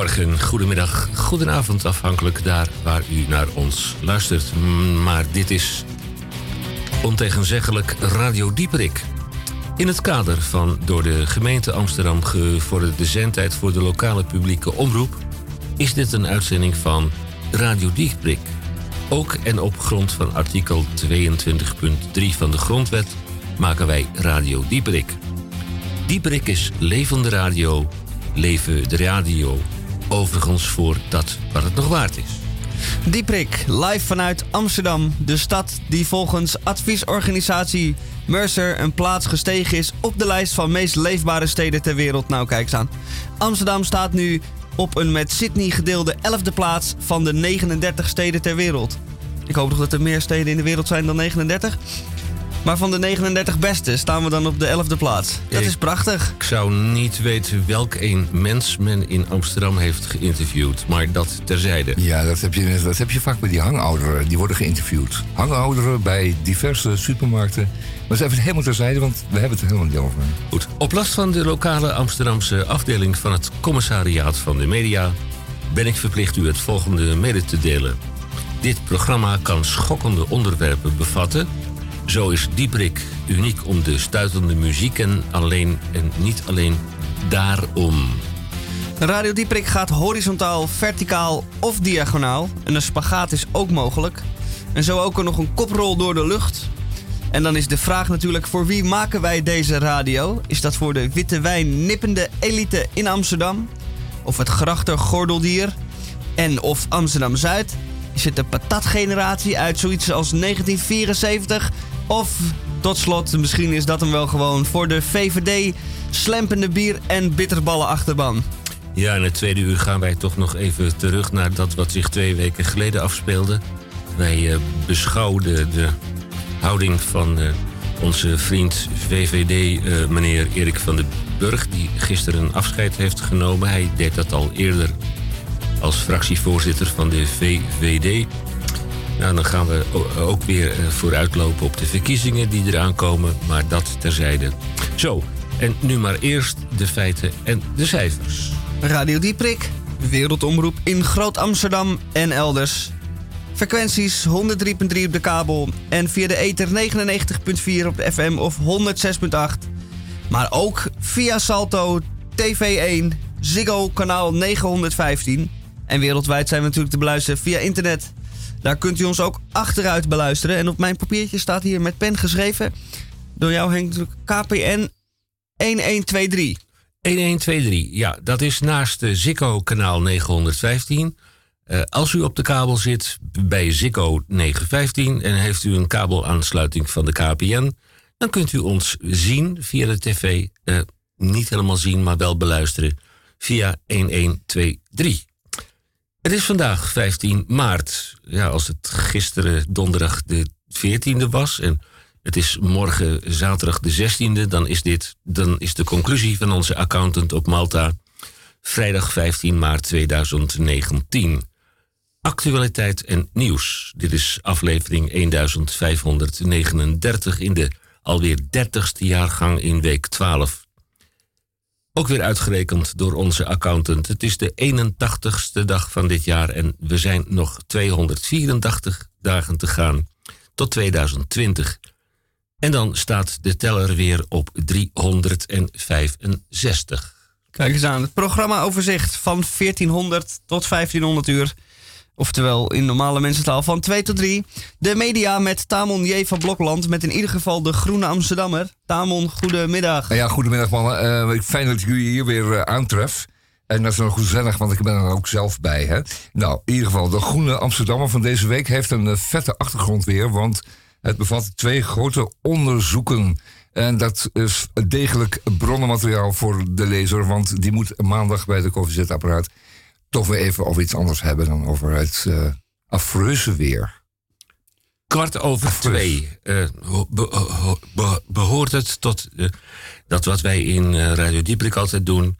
Goedemorgen, goedemiddag, goedenavond, afhankelijk daar waar u naar ons luistert. Maar dit is ontegenzeggelijk Radio Dieperik. In het kader van door de gemeente Amsterdam gevorderde zendtijd voor de lokale publieke omroep is dit een uitzending van Radio Dieperik. Ook en op grond van artikel 22.3 van de Grondwet maken wij Radio Dieperik. Dieperik is levende radio, leven de radio. Overigens voor dat wat het nog waard is. Dieprik, live vanuit Amsterdam, de stad die volgens adviesorganisatie Mercer een plaats gestegen is op de lijst van meest leefbare steden ter wereld. Nou, kijk eens aan. Amsterdam staat nu op een met Sydney gedeelde 11e plaats van de 39 steden ter wereld. Ik hoop nog dat er meer steden in de wereld zijn dan 39. Maar van de 39 beste staan we dan op de 11e plaats. Dat is prachtig. Ik zou niet weten welk een mens men in Amsterdam heeft geïnterviewd, maar dat terzijde. Ja, dat heb je, dat heb je vaak bij die hangouderen. Die worden geïnterviewd. Hangouderen bij diverse supermarkten. Maar ze even helemaal terzijde, want we hebben het er helemaal niet over. Goed. Op last van de lokale Amsterdamse afdeling van het commissariaat van de media ben ik verplicht u het volgende mede te delen. Dit programma kan schokkende onderwerpen bevatten zo is Dieprik uniek om de stuitende muziek en, alleen, en niet alleen daarom. Radio Dieprik gaat horizontaal, verticaal of diagonaal. En een spagaat is ook mogelijk. En zo ook er nog een koprol door de lucht. En dan is de vraag natuurlijk: voor wie maken wij deze radio? Is dat voor de witte wijn nippende elite in Amsterdam? Of het grachter gordeldier? En of Amsterdam Zuid? Is het de patatgeneratie uit zoiets als 1974? Of tot slot, misschien is dat hem wel gewoon voor de VVD slempende bier- en bitterballen achterban. Ja, in het tweede uur gaan wij toch nog even terug naar dat wat zich twee weken geleden afspeelde. Wij uh, beschouwden de houding van uh, onze vriend VVD, uh, eh, meneer Erik van den Burg, die gisteren afscheid heeft genomen. Hij deed dat al eerder als fractievoorzitter van de VVD. Nou, dan gaan we ook weer eh, vooruitlopen op de verkiezingen die eraan komen, maar dat terzijde. Zo, en nu maar eerst de feiten en de cijfers. Radio Dieprik, wereldomroep in Groot-Amsterdam en elders. Frequenties 103.3 op de kabel en via de ether 99.4 op de FM of 106.8. Maar ook via Salto, TV1, Ziggo kanaal 915. En wereldwijd zijn we natuurlijk te beluisteren via internet daar kunt u ons ook achteruit beluisteren. En op mijn papiertje staat hier met pen geschreven. Door jou Henk KPN 1123. 1123, ja, dat is naast de Ziggo kanaal 915. Uh, als u op de kabel zit bij Ziggo 915 en heeft u een kabelaansluiting van de KPN, dan kunt u ons zien via de tv. Uh, niet helemaal zien, maar wel beluisteren via 1123. Het is vandaag 15 maart. Ja, als het gisteren donderdag de 14e was en het is morgen zaterdag de 16e, dan is dit dan is de conclusie van onze accountant op Malta vrijdag 15 maart 2019. Actualiteit en nieuws. Dit is aflevering 1539 in de alweer 30ste jaargang in week 12. Ook weer uitgerekend door onze accountant. Het is de 81ste dag van dit jaar en we zijn nog 284 dagen te gaan tot 2020. En dan staat de teller weer op 365. Kijk eens aan, het programmaoverzicht van 1400 tot 1500 uur. Oftewel in normale mensentaal van 2 tot 3. De media met Tamon J. van Blokland. Met in ieder geval de Groene Amsterdammer. Tamon, goedemiddag. Ja, goedemiddag mannen. Uh, fijn dat ik jullie hier weer uh, aantref. En dat is nog gezellig, want ik ben er ook zelf bij. Hè? Nou, in ieder geval, de Groene Amsterdammer van deze week heeft een uh, vette achtergrond weer. Want het bevat twee grote onderzoeken. En dat is degelijk bronnenmateriaal voor de lezer. Want die moet maandag bij de koffiezetapparaat toch weer even over iets anders hebben dan over het uh, afreuze weer. Kwart over twee uh, behoort het tot uh, dat wat wij in Radio Dieprik altijd doen.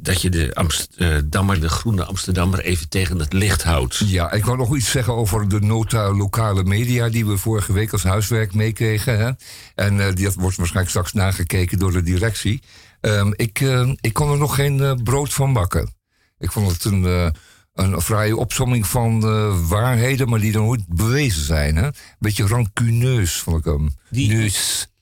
dat je de Amsterdammer, de groene Amsterdammer, even tegen het licht houdt. Ja, ik wou nog iets zeggen over de nota lokale media die we vorige week als huiswerk meekregen. Hè? En die wordt waarschijnlijk straks nagekeken door de directie. Um, ik, ik kon er nog geen brood van bakken. Ik vond het een, uh, een fraaie opsomming van uh, waarheden, maar die dan nooit bewezen zijn. Hè? Beetje rancuneus, vond ik hem. Die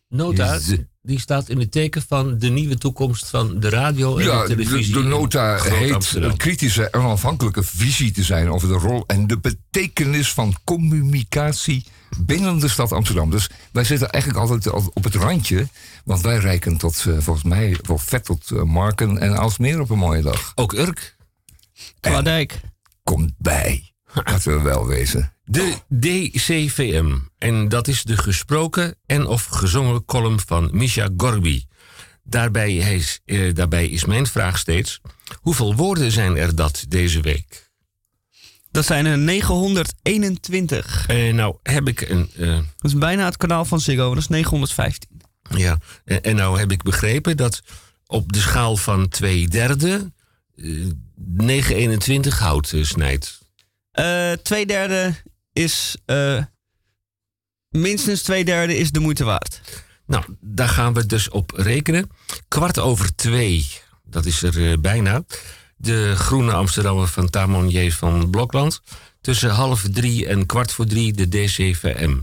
nota, die staat in het teken van de nieuwe toekomst van de radio en ja, de televisie. De, de nota heet Amsterdam. een kritische en onafhankelijke visie te zijn over de rol en de betekenis van communicatie binnen de stad Amsterdam. Dus wij zitten eigenlijk altijd al op het randje, want wij reiken tot, eh, volgens mij, wel vet tot eh, Marken en Aalsmeer op een mooie dag. Ook Urk. Kladijk. Komt bij, laten we wel wezen. De DCVM. En dat is de gesproken en of gezongen column van Misha Gorby. Daarbij is, eh, daarbij is mijn vraag steeds: hoeveel woorden zijn er dat deze week? Dat zijn er 921. Eh, nou heb ik een. eh, Dat is bijna het kanaal van Ziggo. Dat is 915. ja, en, en nou heb ik begrepen dat op de schaal van twee derde. Eh 921 hout eh, snijdt. Eh twee derde is... eh, minstens twee derde is de moeite waard. Nou, daar gaan we dus op rekenen. Kwart over twee, dat is er bijna. De Groene Amsterdammer van Tamon J. van Blokland. Tussen half drie en kwart voor drie de DCVM.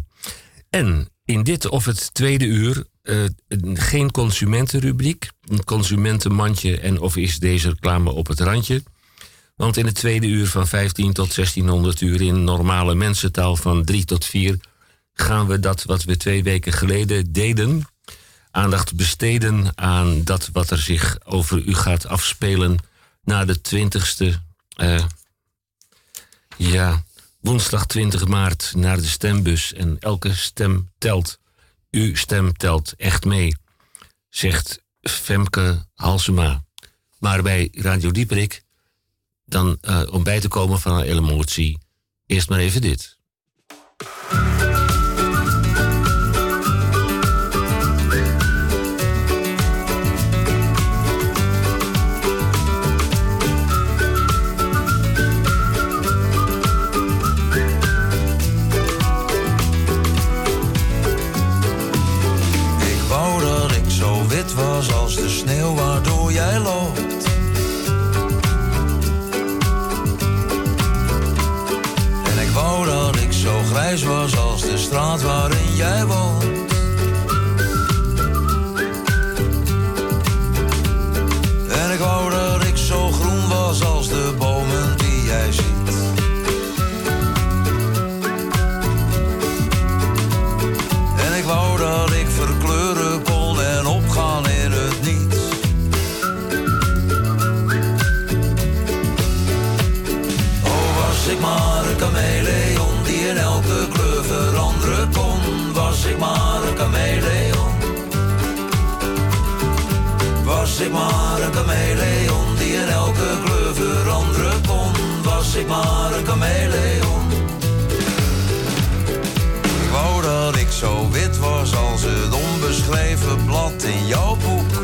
En in dit of het tweede uur eh, een- geen consumentenrubriek. Een consumentenmandje en of is deze reclame op het randje. Want in het tweede uur van 15 tot 1600 uur in normale mensentaal van 3 tot 4 gaan we dat wat we twee weken geleden deden, aandacht besteden aan dat wat er zich over u gaat afspelen na de 20ste, eh, ja, woensdag 20 maart naar de stembus. En elke stem telt. Uw stem telt echt mee, zegt Femke Halsema. Maar bij Radio Dieperik, dan eh, om bij te komen van een emotie, eerst maar even dit. Grijs was als de straat waarin jij woont. Ik maar een chameleon. Ik wou dat ik zo wit was als het onbeschreven blad in jouw boek.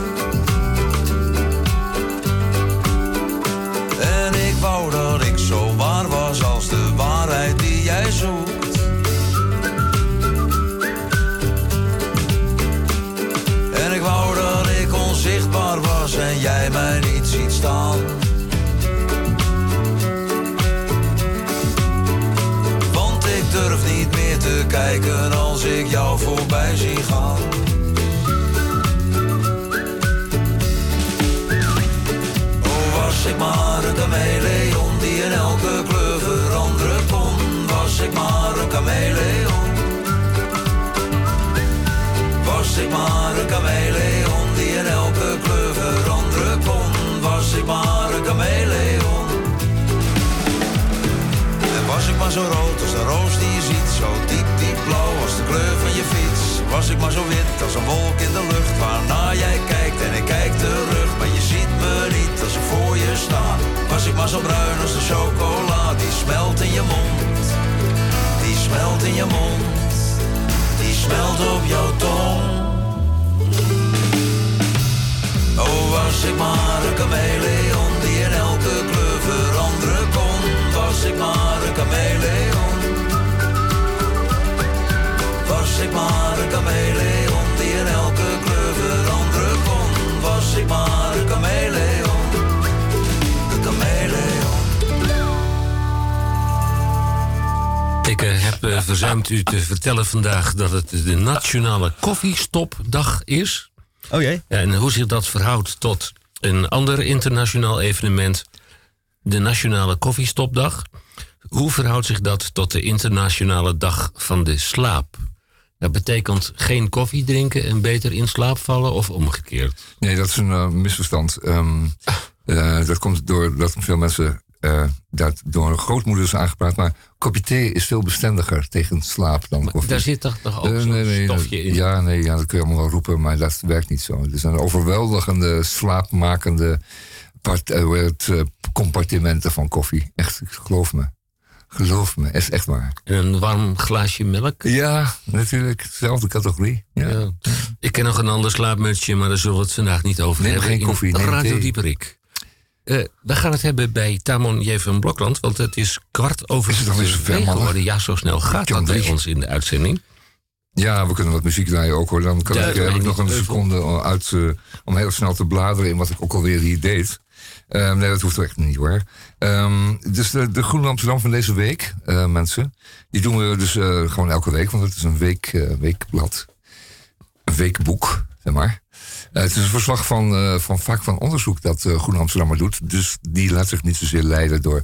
Ik maar een chameleon die in elke kleur veranderen kon. Was ik maar een chameleon. En was ik maar zo rood als de roos die je ziet, zo diep, diep blauw als de kleur van je fiets. Was ik maar zo wit als een wolk in de lucht, waarna jij kijkt en ik kijk terug. Maar je ziet me niet als ik voor je sta. Was ik maar zo bruin als de chocola, die smelt in je mond. Die smelt in je mond, die smelt op jouw tong. Oh, was ik maar een kameleon die in elke kleur veranderen kon. Was ik maar een kameleon. Was ik maar een kameleon die in elke kleur veranderen kon. Was ik maar een kameleon. Ik eh, heb eh, verzuimd u te vertellen vandaag dat het de Nationale Koffiestopdag is. Oh jee. En hoe zich dat verhoudt tot een ander internationaal evenement, de Nationale Koffiestopdag. Hoe verhoudt zich dat tot de Internationale Dag van de Slaap? Dat betekent geen koffie drinken en beter in slaap vallen of omgekeerd? Nee, dat is een uh, misverstand. Um, uh, dat komt doordat veel mensen uh, dat door grootmoeders aangepraat. Maar kopje thee is veel bestendiger tegen slaap dan koffie. Daar zit toch nog ook uh, nee, nee, stofje in? Ja, nee, ja, dat kun je allemaal wel roepen, maar dat werkt niet zo. Er zijn overweldigende, slaapmakende part, compartimenten van koffie. Echt, geloof me. Geloof me, is echt waar. Een warm glaasje melk? Ja, natuurlijk. Dezelfde categorie. Ja. ja. Ik ken nog een ander slaapmutsje, maar daar zullen we het vandaag niet over neem hebben. geen koffie, neem Radio Dieperik. Uh, we gaan het hebben bij Tamon J. van Blokland, want het is kwart over is het alweer zover, geworden. Ja, zo snel gaat dat bij ons in de uitzending. Ja, we kunnen wat muziek draaien ook hoor. Dan kan ik, heb ik nog een seconde uit, uh, om heel snel te bladeren in wat ik ook alweer hier deed. Um, nee, dat hoeft echt niet hoor. Um, dus de, de Groene Amsterdam van deze week, uh, mensen. Die doen we dus gewoon elke week, want het is een week, weekblad. Een weekboek, zeg maar. Het is een verslag van, van vaak van onderzoek dat Groene Amsterdam doet. Dus die laat zich niet zozeer leiden door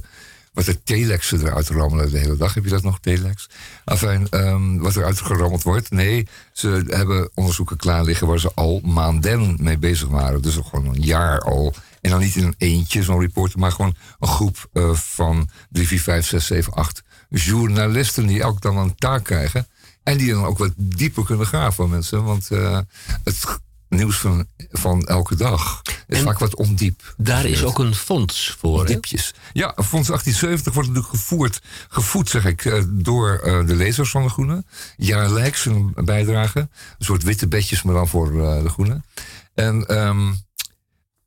wat de telexen eruit rammelen de hele dag. Heb je dat nog, telex? Enfin, um, wat eruit gerammeld wordt. Nee, ze hebben onderzoeken klaar liggen waar ze al maanden mee bezig waren. Dus gewoon een jaar al. En dan niet in een eentje, zo'n reporter, maar gewoon een groep van 3, 4, 5, 6, 7, 8 journalisten die elk dan een taak krijgen. En die dan ook wat dieper kunnen graven mensen. Want het nieuws van, van elke dag is en vaak wat ondiep. Daar is ook een fonds voor. Diepjes. Ja, Fonds 1870 wordt natuurlijk gevoerd, gevoed, zeg ik, uh, door uh, de lezers van de Groene. Jaarlijks een bijdrage. Een soort witte bedjes, maar dan voor uh, de Groene. En um,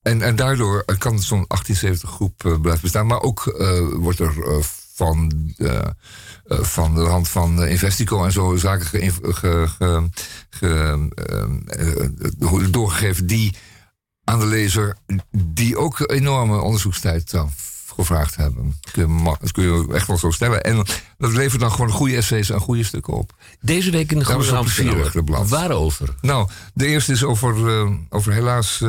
en, en daardoor kan zo'n 1870 groep blijven bestaan. Maar ook uh, wordt er uh, van, van de hand van Investico en zo zaken ge, ge, ge, doorgegeven die aan de lezer, die ook enorme onderzoekstijd gevraagd hebben. Dat kun, je, echt wel zo stellen. En dat levert dan gewoon goede essays en goede stukken op. Deze week in de Groene Amsterdam. Waarover? Nou, de eerste is over, over helaas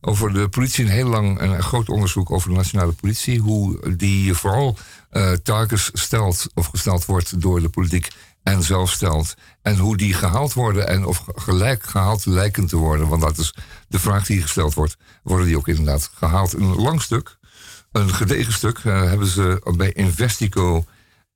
over de politie een heel lang een groot onderzoek over de nationale politie. Hoe die vooral uh, targets stelt of gesteld wordt door de politiek en zelf stelt. En hoe die gehaald worden en of gelijk gehaald lijken te worden. Want dat is de vraag die gesteld wordt. Worden die ook inderdaad gehaald? Een lang stuk, een gedegen stuk, uh, hebben ze bij Investico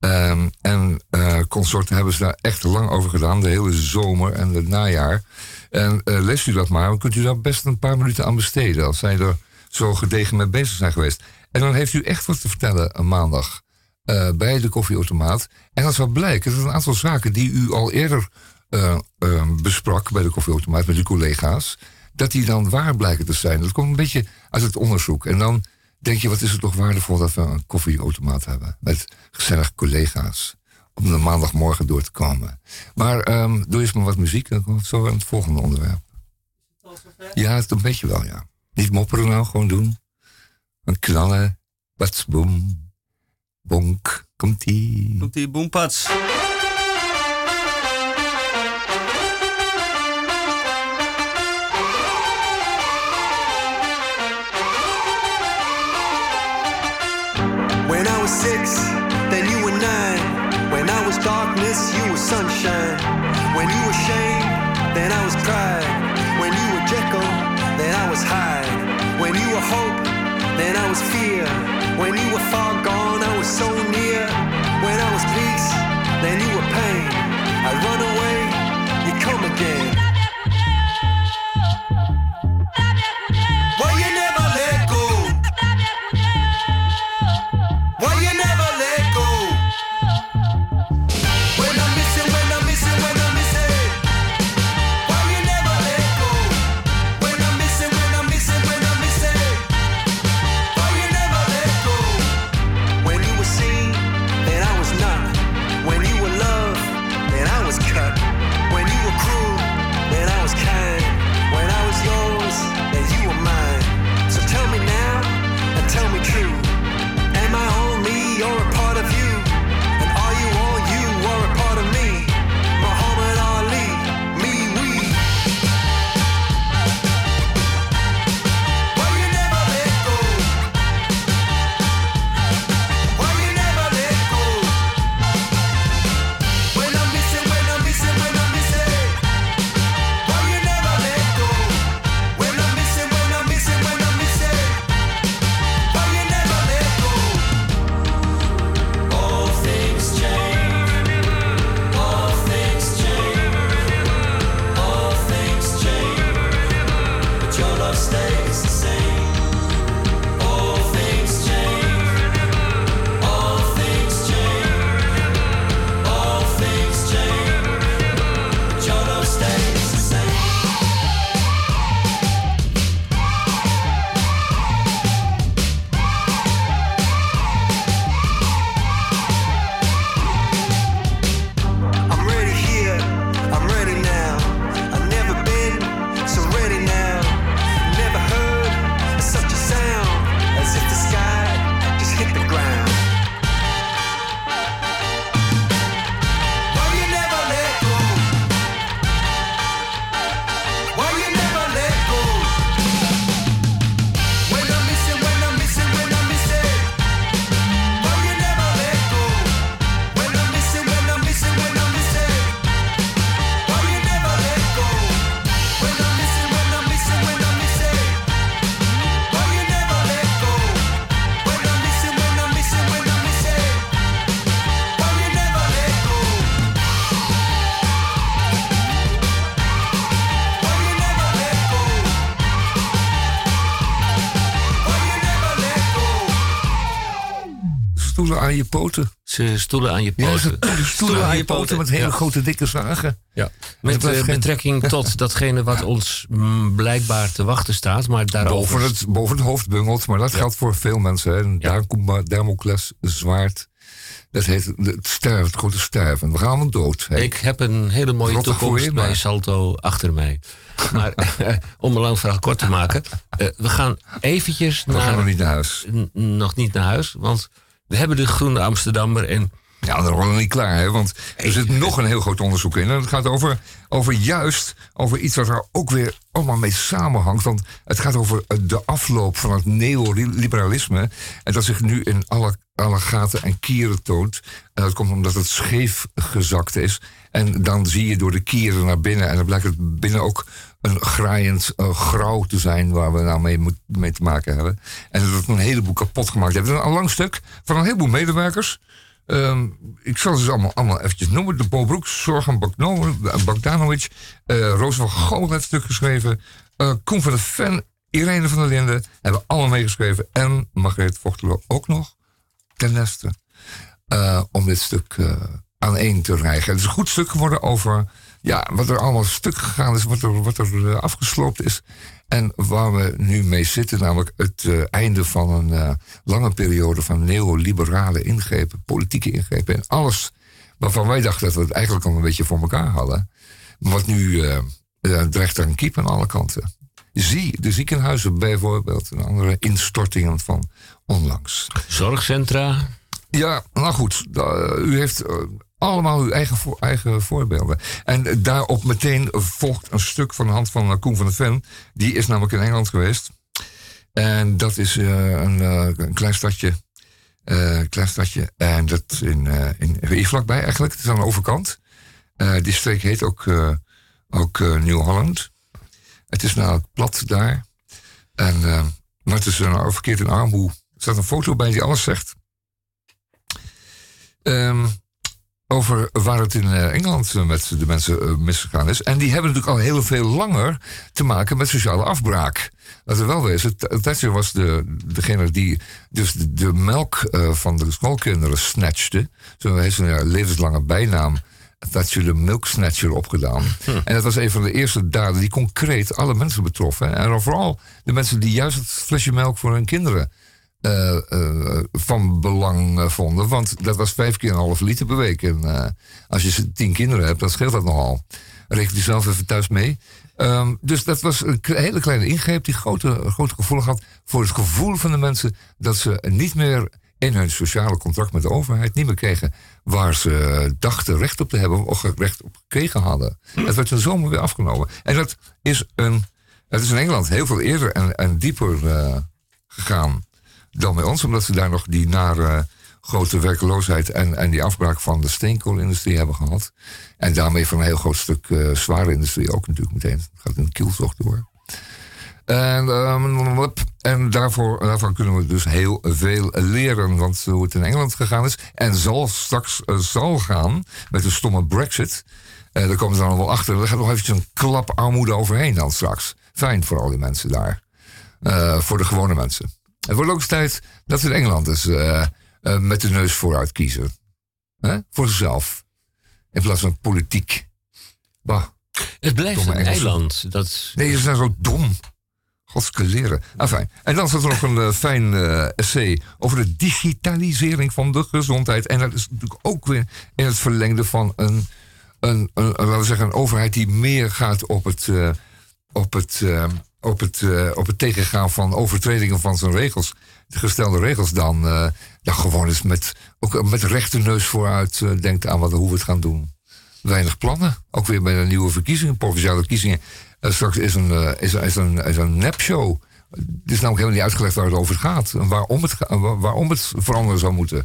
um, en uh, consorten hebben ze daar echt lang over gedaan. De hele zomer en het najaar. En uh, leest u dat maar, dan kunt u daar best een paar minuten aan besteden. Als zij er zo gedegen mee bezig zijn geweest. En dan heeft u echt wat te vertellen een maandag uh, bij de koffieautomaat. En dat zal blijken dat een aantal zaken die u al eerder uh, besprak bij de koffieautomaat met uw collega's, dat die dan waar blijken te zijn. Dat komt een beetje uit het onderzoek. En dan denk je, wat is het toch waardevol dat we een koffieautomaat hebben met gezellige collega's om de maandagmorgen door te komen. Maar um, doe eens maar wat muziek, dan komt zo aan het volgende onderwerp. Ja, het een beetje wel, ja. Niet mopperen nou, gewoon doen. Een knallen, pats, boom, bonk, komt-ie. Komt-ie, boom, pats. When I was six, then you were nine. When I was darkness, you were sunshine. When you were shame, then I was pride. When you were Jekyll, then I was Hyde. When you were hope, then I was fear. When you were far gone, I was so near. When I was peace, then you were pain. I'd run away, you come again. Aan je poten. Ze stoelen aan je Ja, poten. ze stoelen aan je poten met hele Ja. grote dikke zagen. Ja. Met eh, geen- betrekking tot datgene wat ons mm, blijkbaar te wachten staat. Maar daarover... Boven het, boven het hoofd bungelt, maar dat geldt voor veel mensen. Hè. En daar komt maar Damocles zwaard. Dat heet het sterven, het grote sterven. We gaan dood. hè. Ik heb een hele mooie toekomst bij Salto achter mij. Maar om een lang verhaal kort te maken. eh, we gaan eventjes We naar... gaan nog niet naar huis. nog niet naar huis. Want we hebben de Groene Amsterdammer. En Ja, dan worden we nog niet klaar, hè? want er zit nog een heel groot onderzoek in. En het gaat over, over juist over iets wat er ook weer allemaal mee samenhangt. Want het gaat over eh, de afloop van het neoliberalisme. En dat zich nu in alle, alle gaten en kieren toont. En dat komt omdat het scheef gezakt is. En dan zie je door de kieren naar binnen. En dan blijkt het binnen ook graaiend eh, grauw te zijn waar we nou mee, mee te maken hebben. En dat het een heleboel kapot gemaakt heeft. Een lang stuk van een heleboel medewerkers. Ehm, ik zal ze allemaal, allemaal eventjes noemen. De Paul Broeks, Zorgen Bogdano- Bogdanovic, eh Roos van Gogh heeft stuk geschreven. eh Koen van der Ven, Irene van der Linden hebben allemaal meegeschreven. En Margreet Vochtelo ook nog ten neste. eh, om dit stuk aan één te rijgen. Het is een goed stuk geworden over ja, wat er allemaal stuk gegaan is, wat er, wat er eh, afgesloopt is. En waar we nu mee zitten, namelijk het eh, einde van een eh, lange periode van neoliberale ingrepen, politieke ingrepen en alles waarvan wij dachten dat we het eigenlijk al een beetje voor elkaar hadden. Wat nu dreigt er een kiep aan alle kanten. Zie de ziekenhuizen bijvoorbeeld en andere instortingen van onlangs. zorgcentra. Ja, nou goed. u heeft allemaal uw eigen, eigen voorbeelden. En daarop meteen volgt een stuk van de hand van eh, Koen van der Ven. Die is namelijk in Engeland geweest. En dat is eh, een, eh, een klein stadje. eh, klein stadje. En dat in, in, hier vlakbij eigenlijk. Het is aan de overkant. Die streek heet ook, ook New Holland. Het is namelijk plat daar. En, maar het is een verkeerd in armoe. Er staat een foto bij die alles zegt. Ehm, over waar het in eh, Engeland eh, met de mensen eh, misgegaan is. En die hebben natuurlijk al heel veel langer te maken met sociale afbraak. Laten we wel wezen, Th- Thatcher was de, degene die dus de, de melk van de schoolkinderen snatchte. Zo heeft ze een levenslange bijnaam. Thatcher de Milk Snatcher opgedaan. En dat was een van de eerste daden die concreet alle mensen betroffen. En vooral de mensen die juist het flesje melk voor hun kinderen eh, eh, van belang eh, vonden. Want dat was vijf keer een half liter per week. En als je tien kinderen hebt, dan scheelt dat nogal. Reken je zelf even thuis mee. Ehm, dus dat was een hele kleine ingreep die grote, gevoelig had voor het gevoel van de mensen dat ze niet meer in hun sociale contract met de overheid niet meer kregen waar ze dachten recht op te hebben of recht op gekregen hadden. Dat werd er zomaar weer afgenomen. En dat is, een, dat is in Engeland heel veel eerder en, en dieper gegaan dan bij ons, omdat ze daar nog die nare grote werkeloosheid en, en die afbraak van de steenkoolindustrie hebben gehad. En daarmee van een heel groot stuk eh, zware industrie ook natuurlijk meteen. Het gaat in de kielzocht door. En, ehm, en daarvoor, daarvan kunnen we dus heel veel leren. Want hoe het in Engeland gegaan is. En zal straks eh, zal gaan met de stomme Brexit. eh daar komen ze dan wel achter. Er gaat nog eventjes een klap armoede overheen dan straks. Fijn voor al die mensen daar. Eh, voor de gewone mensen. Het wordt ook tijd dat ze in Engeland dus met de neus vooruit kiezen. Voor zichzelf. In plaats van politiek. Bah. Het blijft een eiland. Dat, Nee, ze zijn zo dom. Godskeleren. Enfin. En dan zat er nog een eh, fijn essay over de digitalisering van de gezondheid. En dat is natuurlijk ook weer in het verlengde van een, een, een, een, laten we zeggen, een overheid die meer gaat op het, op het, op het, eh, op het tegengaan van overtredingen van zijn regels. De gestelde regels dan, eh, dan gewoon eens met, ook met rechte neus vooruit eh, denkt aan wat, hoe we het gaan doen weinig plannen. Ook weer bij de nieuwe verkiezingen, provinciale verkiezingen. Straks is een, is, is een, is een nepshow. Het is namelijk helemaal niet uitgelegd waar het over gaat. En waarom het, waarom het veranderen zou moeten.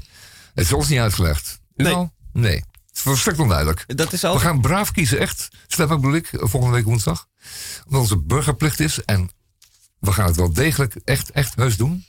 Het is ons niet uitgelegd. Nee. wel? Nee. Het is volstrekt onduidelijk. Dat is We altijd... gaan braaf kiezen, echt. Bedoel ik, volgende week woensdag. Omdat onze burgerplicht is. En we gaan het wel degelijk echt, echt heus doen.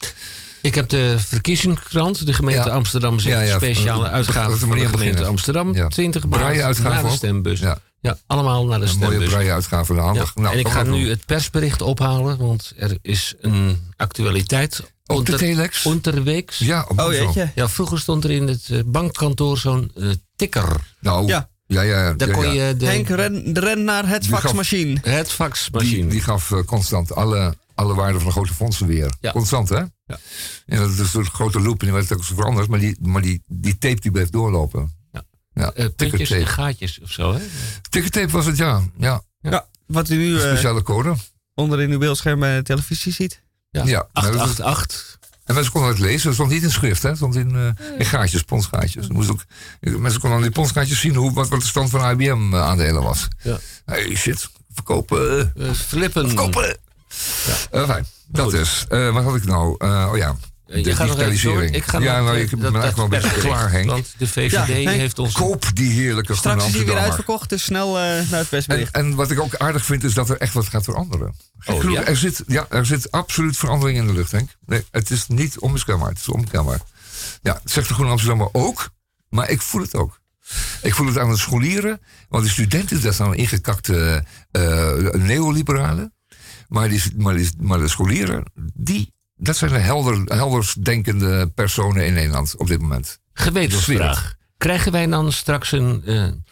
ik heb de verkiezingskrant. De gemeente Ja. Amsterdam zegt Ja, ja, speciale uitgave van de gemeente beginnen. Amsterdam. Ja. 20 Braille maart naar de stembus. Ja. Ja. allemaal naar de Een mooie stembus. braille uitgave. Ja, handig. Nou, en ik ga nu het persbericht ophalen, want er is een actualiteit Op de Onder- telex? Onderweeks. Ja, op Oh jeetje. Ja, vroeger stond er in het eh, bankkantoor zo'n eh, tikker. Nou, ja. Ja. Ja, ja, Daar ja, kon ja. je de, Henk, ren, ren naar het Die gaf- faxmachine. het Die, faxmachine. die gaf eh, constant alle, alle waarden van de grote fondsen weer. Ja. Constant, hè? Ja. En dat is een grote loop en die werd ook zo veranderd. Maar die, maar die, die tape die bleef doorlopen. Ja. Ja, puntjes en tickertape. gaatjes of zo, hè? Tickertape was het, ja. ja. Ja, wat u nu eh, Speciale code. onder in uw beeldscherm bij de televisie ziet. Ja, Ja, maar dat is- 888. En mensen konden het lezen. Het stond niet in schrift, hè? Het stond in, eh, in gaatjes, ponsgaatjes. Moest ook, mensen konden aan die ponsgaatjes zien hoe, wat, wat de stand van IBM-aandelen was. Ja. Hey, shit. Verkopen. Eh, flippen. Verkopen. Eh, fijn. Dat Goed. is. Eh, wat had ik nou? Eh, oh ja. Eh, De je even digitalisering. Ik ga ja, nou, eh, ik ben dat- eigenlijk wel een beetje klaar, Henk. Want de VVD Ja, Henk, heeft ons... Koop die heerlijke Straks is hij weer uitverkocht, dus snel eh, naar het En, persbericht. en wat ik ook aardig vind is dat er echt wat gaat veranderen. Oh, ja? er, zit, ja, er zit absoluut verandering in de lucht, Henk. Nee, het is niet onmiskenbaar. Het is onmiskenbaar. Ja, zegt de Groene Amsterdammer ook, maar ik voel het ook. Ik voel het aan de scholieren, want de studenten, dat zijn ingekakte eh neoliberalen. Maar, die, maar, die, maar de scholieren, die, dat zijn de helder, helders denkende personen in Nederland op dit moment. Gewetensvraag. Krijgen wij dan straks een, een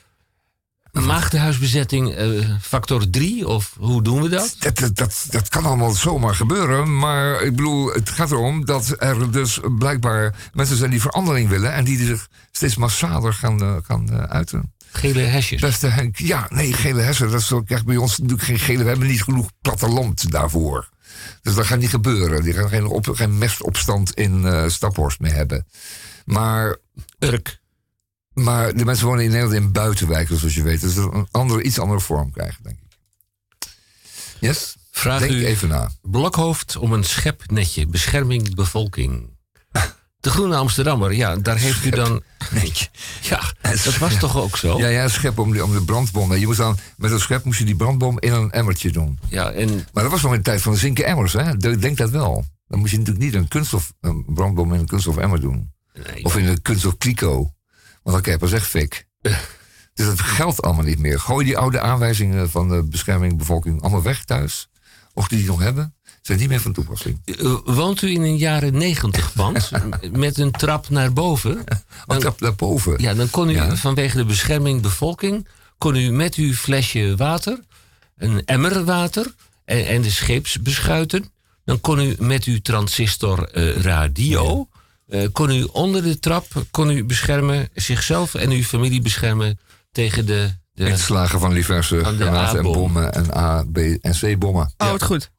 maagdenhuisbezetting eh, factor 3? Of hoe doen we dat? Dat, dat, dat, dat kan allemaal zomaar gebeuren. Maar ik bedoel, het gaat erom dat er dus blijkbaar mensen zijn die verandering willen. En die zich steeds massaler gaan, eh, gaan uiten. Gele hesjes. Beste Henk, ja, nee, gele hersen. Dat is ook echt bij ons natuurlijk geen gele. We hebben niet genoeg platteland daarvoor. Dus dat gaat niet gebeuren. Die gaan geen, op, geen mestopstand in eh Staphorst meer hebben. Maar, Urk. maar de mensen wonen in Nederland in buitenwijken, zoals je weet. Dus dat een andere, iets andere vorm krijgen, denk ik. Yes? Vraag Denk u even na. Blokhoofd om een schepnetje. Bescherming bevolking. De Groene Amsterdammer, ja, daar heeft u dan... Ja, dat was toch ook zo? Ja, ja, schep om, de- om de brandbom. Je moest dan, met een schep moest je die brandbom in een emmertje doen. Ja, en Maar dat was nog in de tijd van de zinken emmers, hè? Ik denk dat wel. Dan moest je natuurlijk niet een kunststof een brandbom in een kunststof emmer doen. nee, Of in een kunststof kliko. Want dan krijg je pas echt fik. Dus dat geldt allemaal niet meer. Gooi die oude aanwijzingen van de bescherming bevolking allemaal weg thuis. Of die die nog hebben, zijn niet meer van toepassing. eh, woont u in een jaren negentig pand met een trap naar boven? Want daar, daarboven. Ja, dan kon u Ja. vanwege de bescherming bevolking... kon u met uw flesje water, een emmer water... en, en de scheepsbeschuiten... dan kon u met uw transistor eh, radio... eh, kon u onder de trap kon u beschermen, zichzelf en uw familie beschermen... tegen de... de Inslagen van diverse Van de granaten en bommen en A, B en C bommen. Oh, het goed.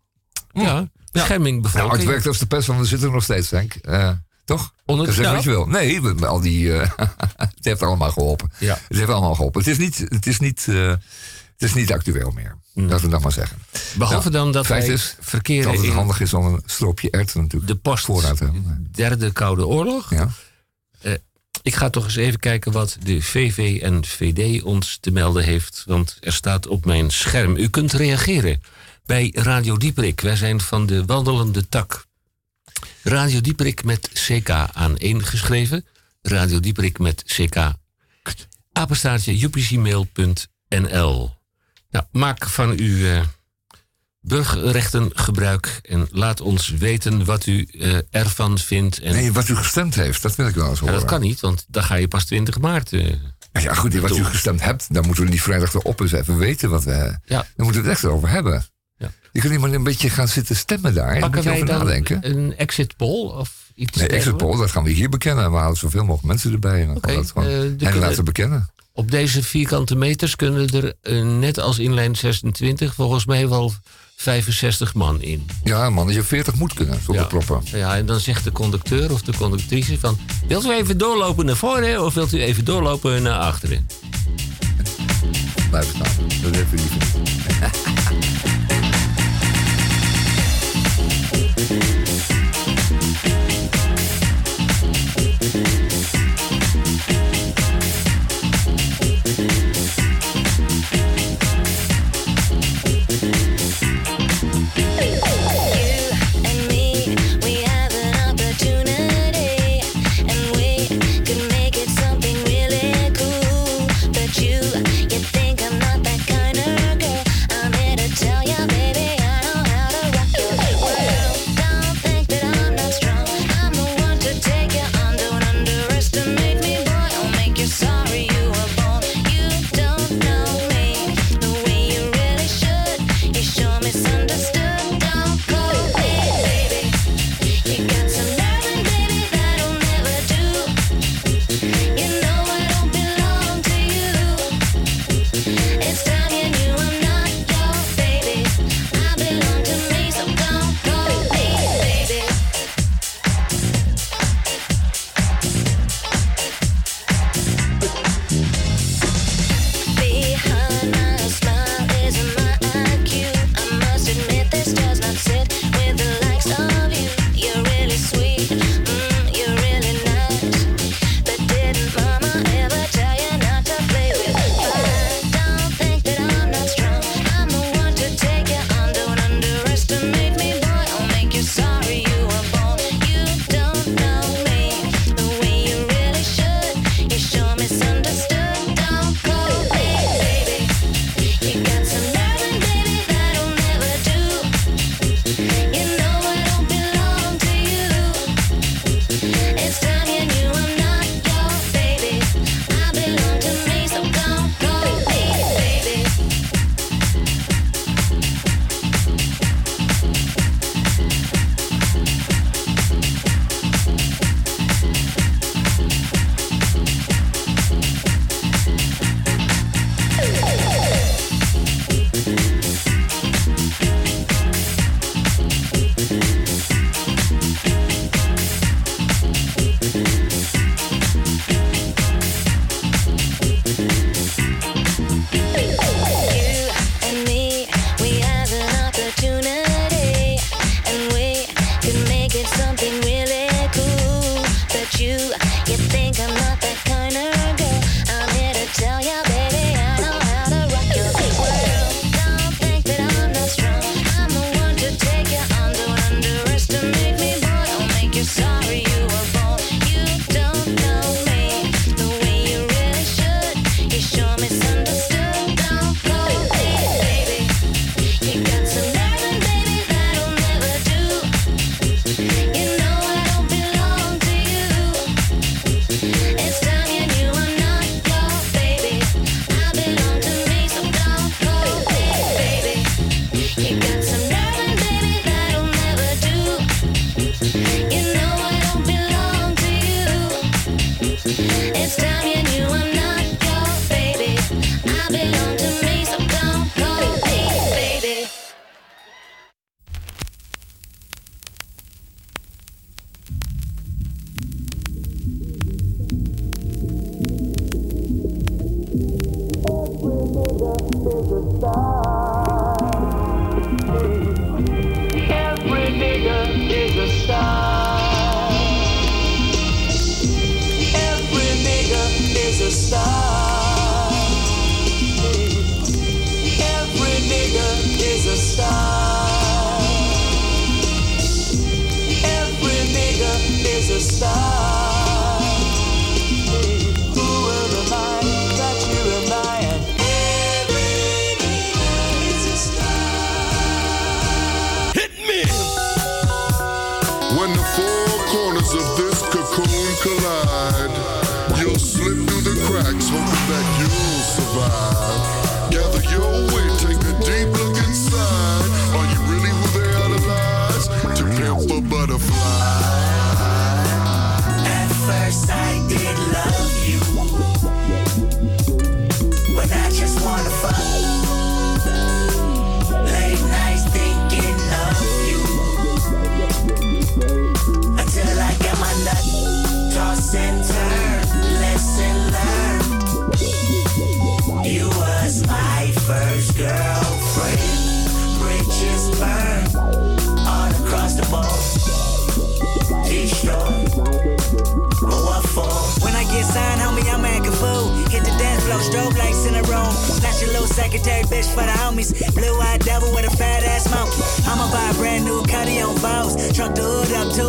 Ja, bescherming Nou, bevolking. het werkt als de pest, want we zitten er nog steeds, denk ik. Eh, toch? Onder de zeg wat je wil. Nee, al die, eh, het heeft allemaal geholpen. Ja. Het heeft allemaal geholpen. Het is niet, het is niet, eh, het is niet actueel meer. Laten we dat maar zeggen. Behalve dan dat feit is Dat verkeren het handig is om een stroopje erwten natuurlijk de post te hebben. derde Koude Oorlog. Ja. Ik ga toch eens even kijken wat de VV en VD ons te melden heeft. Want er staat op mijn scherm. U kunt reageren bij Radio Dieperik. Wij zijn van de wandelende tak. Radio Dieperik met CK aan één geschreven. Radio Dieperik met CK. Apenstaartje Nou, maak van uw eh, burgerrechten gebruik. En laat ons weten wat u eh, ervan vindt. En Nee, wat u gestemd heeft, dat wil ik wel eens ja, horen. dat kan niet, want dan ga je pas 20 maart. eh, Ja, goed, wat u gestemd hebt, dan moeten we die vrijdag erop eens even weten. Wat we, Ja. Dan moeten we het echt erover hebben. Ja. Je kunt niet maar een beetje gaan zitten stemmen daar. Pakken wij over dan nadenken. een exit poll of iets Nee, exit poll, dat gaan we hier bekennen. We halen zoveel mogelijk mensen erbij. En dan we dat gewoon eh, hen laten bekennen. Op deze vierkante meters kunnen er, eh, net als in lijn 26, volgens mij wel 65 man in. Ja, man, je 40 moet kunnen, zonder Ja. proppen. Ja, en dan zegt de conducteur of de conductrice van... Wilt u even doorlopen naar voren of wilt u even doorlopen naar achteren? Blijf staan. Dat is even lief.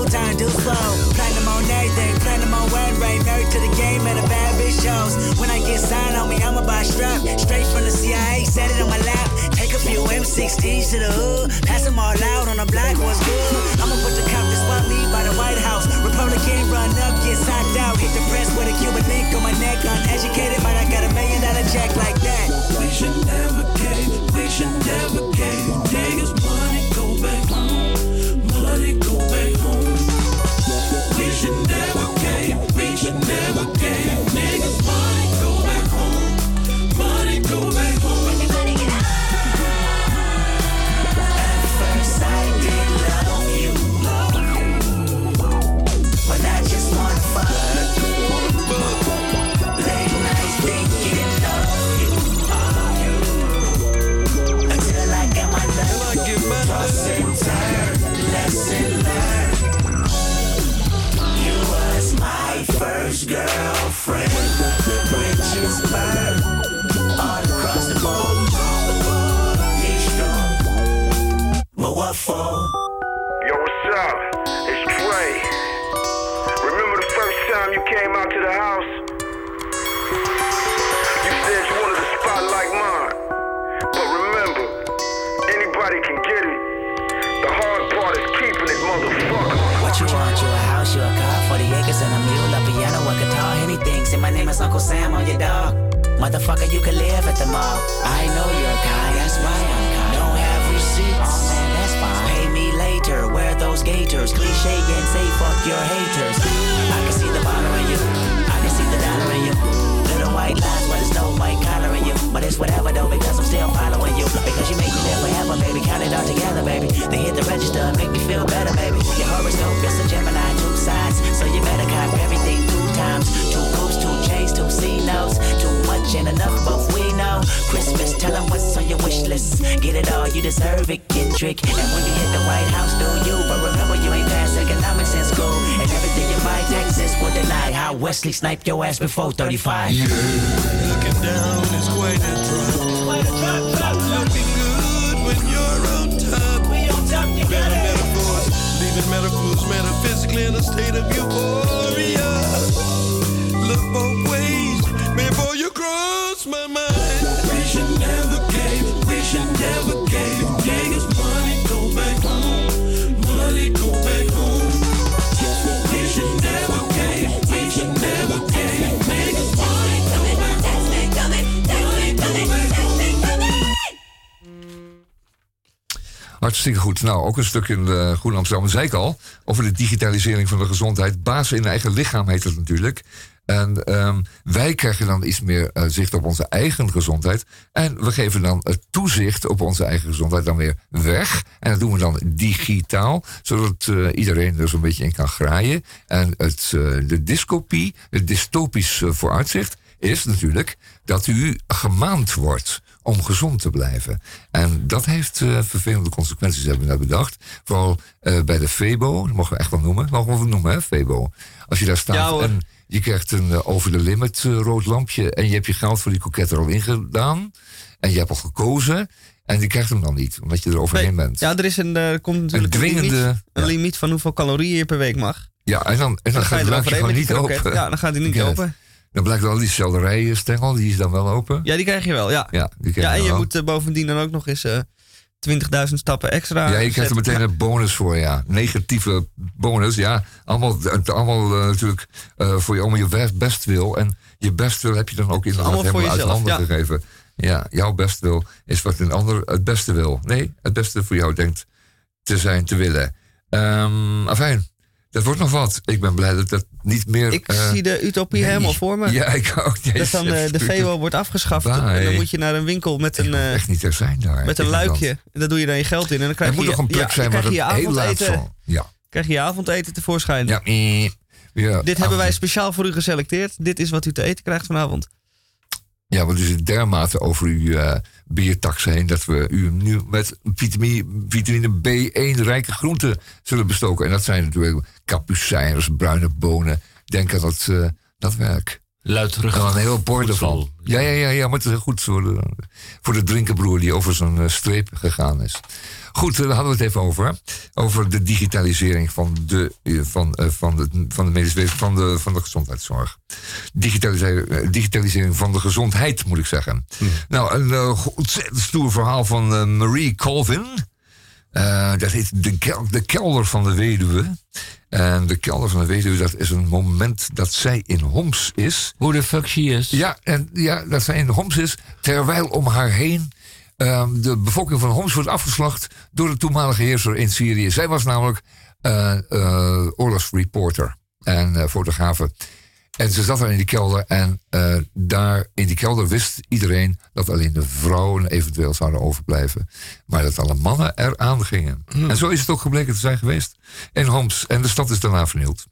times, do slow. Platinum on everything, platinum on one rate. Married to the game and a bad bitch shows. When I get signed, on me, I'ma buy strap. Straight from the CIA, set it on my lap. Take a few M16s to the hood. Pass them all out on the block, what's good? I'ma put the cop that swap me by the White House. Republican run up, get socked out. Hit the press with a Cuban link on my neck. Uneducated, but I got a million dollar check like that. We should never cave, we should never cave. Niggas, money go back Up? It's Trey. Remember the first time you came out to the house? You said you wanted a spot like mine. But remember, anybody can get it. The hard part is keeping it, motherfucker. What you want? You a house, you a car, 40 acres and a mule, a piano, a guitar, anything. Say my name is Uncle Sam on your dog. Motherfucker, you can live at the mall. I know you're a guy, that's why I'm gators. Cliche and say fuck your haters. I can see the bottle in you. I can see the dollar in you. Little white lies, but it's no white collar in you. But it's whatever though, because I'm still following you. Because you make me live forever, baby. Count it all together, baby. Then hit the register make me feel better, baby. Your horoscope is a Gemini, two sides. So you better cop everything two times. Two coops, two J's, two C notes. Too much and enough, both we know. Christmas, tell them what's on your wish list. Get it all, you deserve it, Kendrick. And when you hit the White House, do you? Taxes will deny. How Wesley sniped your ass before 35. Looking down is quite a drop. Looking good when you're on top. Better metaphors, leaving metaphors metaphysically in a state of euphoria. Look both ways before you cross my mind. We should never cave, we should never Hartstikke goed. Nou, ook een stuk in de Amsterdam. Dat zei ik al, over de digitalisering van de gezondheid. Basis in eigen lichaam heet het natuurlijk. En ehm, wij krijgen dan iets meer eh, zicht op onze eigen gezondheid. En we geven dan het toezicht op onze eigen gezondheid dan weer weg. En dat doen we dan digitaal, zodat eh, iedereen er zo'n beetje in kan graaien. En het, eh, de dystopie, het dystopisch eh, vooruitzicht, is natuurlijk dat u gemaand wordt om gezond te blijven. En dat heeft eh, vervelende consequenties, hebben we net bedacht. Vooral eh, bij de Febo, dat mogen we echt wel noemen. Mogen we wel noemen, hè, Febo. Als je daar staat Ja, en je krijgt een eh, over de limit rood lampje... en je hebt je geld voor die koket er al ingedaan... en je hebt al gekozen... en die krijgt hem dan niet, omdat je er overheen bent. Ja, er is een, er komt natuurlijk een, dwingende- limiet, een ja. limiet van hoeveel calorieën je per week mag. Ja, en dan, en dan, ga gaat het lampje gewoon niet open. Ja, dan gaat hij niet het. open. Dan blijkt wel die selderijstengel, die is dan wel open. Ja, die krijg je wel, ja. Ja, die en je wel. moet eh, bovendien dan ook nog eens eh 20.000 stappen extra Ja, je krijgt er meteen een bonus voor, ja. Negatieve bonus, ja. Allemaal, allemaal eh, natuurlijk voor je, om je best, wil. En je best wil heb je dan ook inderdaad allemaal voor helemaal uit jezelf, handen ja. gegeven. Ja, jouw best wil is wat een ander het beste wil. Nee, het beste voor jou denkt te zijn, te willen. Ehm afijn, dat wordt nog wat. Ik ben blij dat dat niet meer... Ik eh, zie de utopie nee. helemaal voor me. Ja, ik ook. Nee, dat dan eh, de VO wordt afgeschaft. Bye. En dan moet je naar een winkel met een, eh, echt niet er zijn daar. met een luikje. En daar doe je dan je geld in. En dan krijg Er moet je, nog een plek ja, zijn waar je het je heel laat zal. Ja. Krijg je je avondeten tevoorschijn. Ja, ja, Dit hebben wij speciaal voor u geselecteerd. Dit is wat u te eten krijgt vanavond. Ja, want u zit dermate over uw eh biertax heen dat we u nu met vitamine, vitamine B1 rijke groenten zullen bestoken. En dat zijn natuurlijk kapucijners, bruine bonen. Denk aan dat, eh, dat werk. Luidruchtig. Dan een heel bord ervan. Ja, ja, ja, ja, maar het is heel goed voor de, voor de drinkenbroer die over zijn eh, streep gegaan is. Goed, eh, daar hadden we het even over. hè. Over de digitalisering van de, eh, van, eh, van de, van de medische van de, van de gezondheidszorg. Digitalisering, digitalisering van de gezondheid, moet ik zeggen. Nou, een ontzettend stoer verhaal van Marie Colvin. Dat heet de, kel- de kelder van de weduwe. En de kelder van de weduwe, dat is een moment dat zij in Homs is. Hoe de fuck she is. Ja, en, ja, dat zij in Homs is, terwijl om haar heen ehm, de bevolking van Homs wordt afgeslacht door de toenmalige heerser in Syrië. Zij was namelijk eh eh, oorlogsreporter en eh, fotografe. En ze zat daar in die kelder en daar in die kelder wist iedereen dat alleen de vrouwen eventueel zouden overblijven. Maar dat alle mannen eraan gingen. En zo is het ook gebleken te zijn geweest in Homs. En de stad is daarna vernield.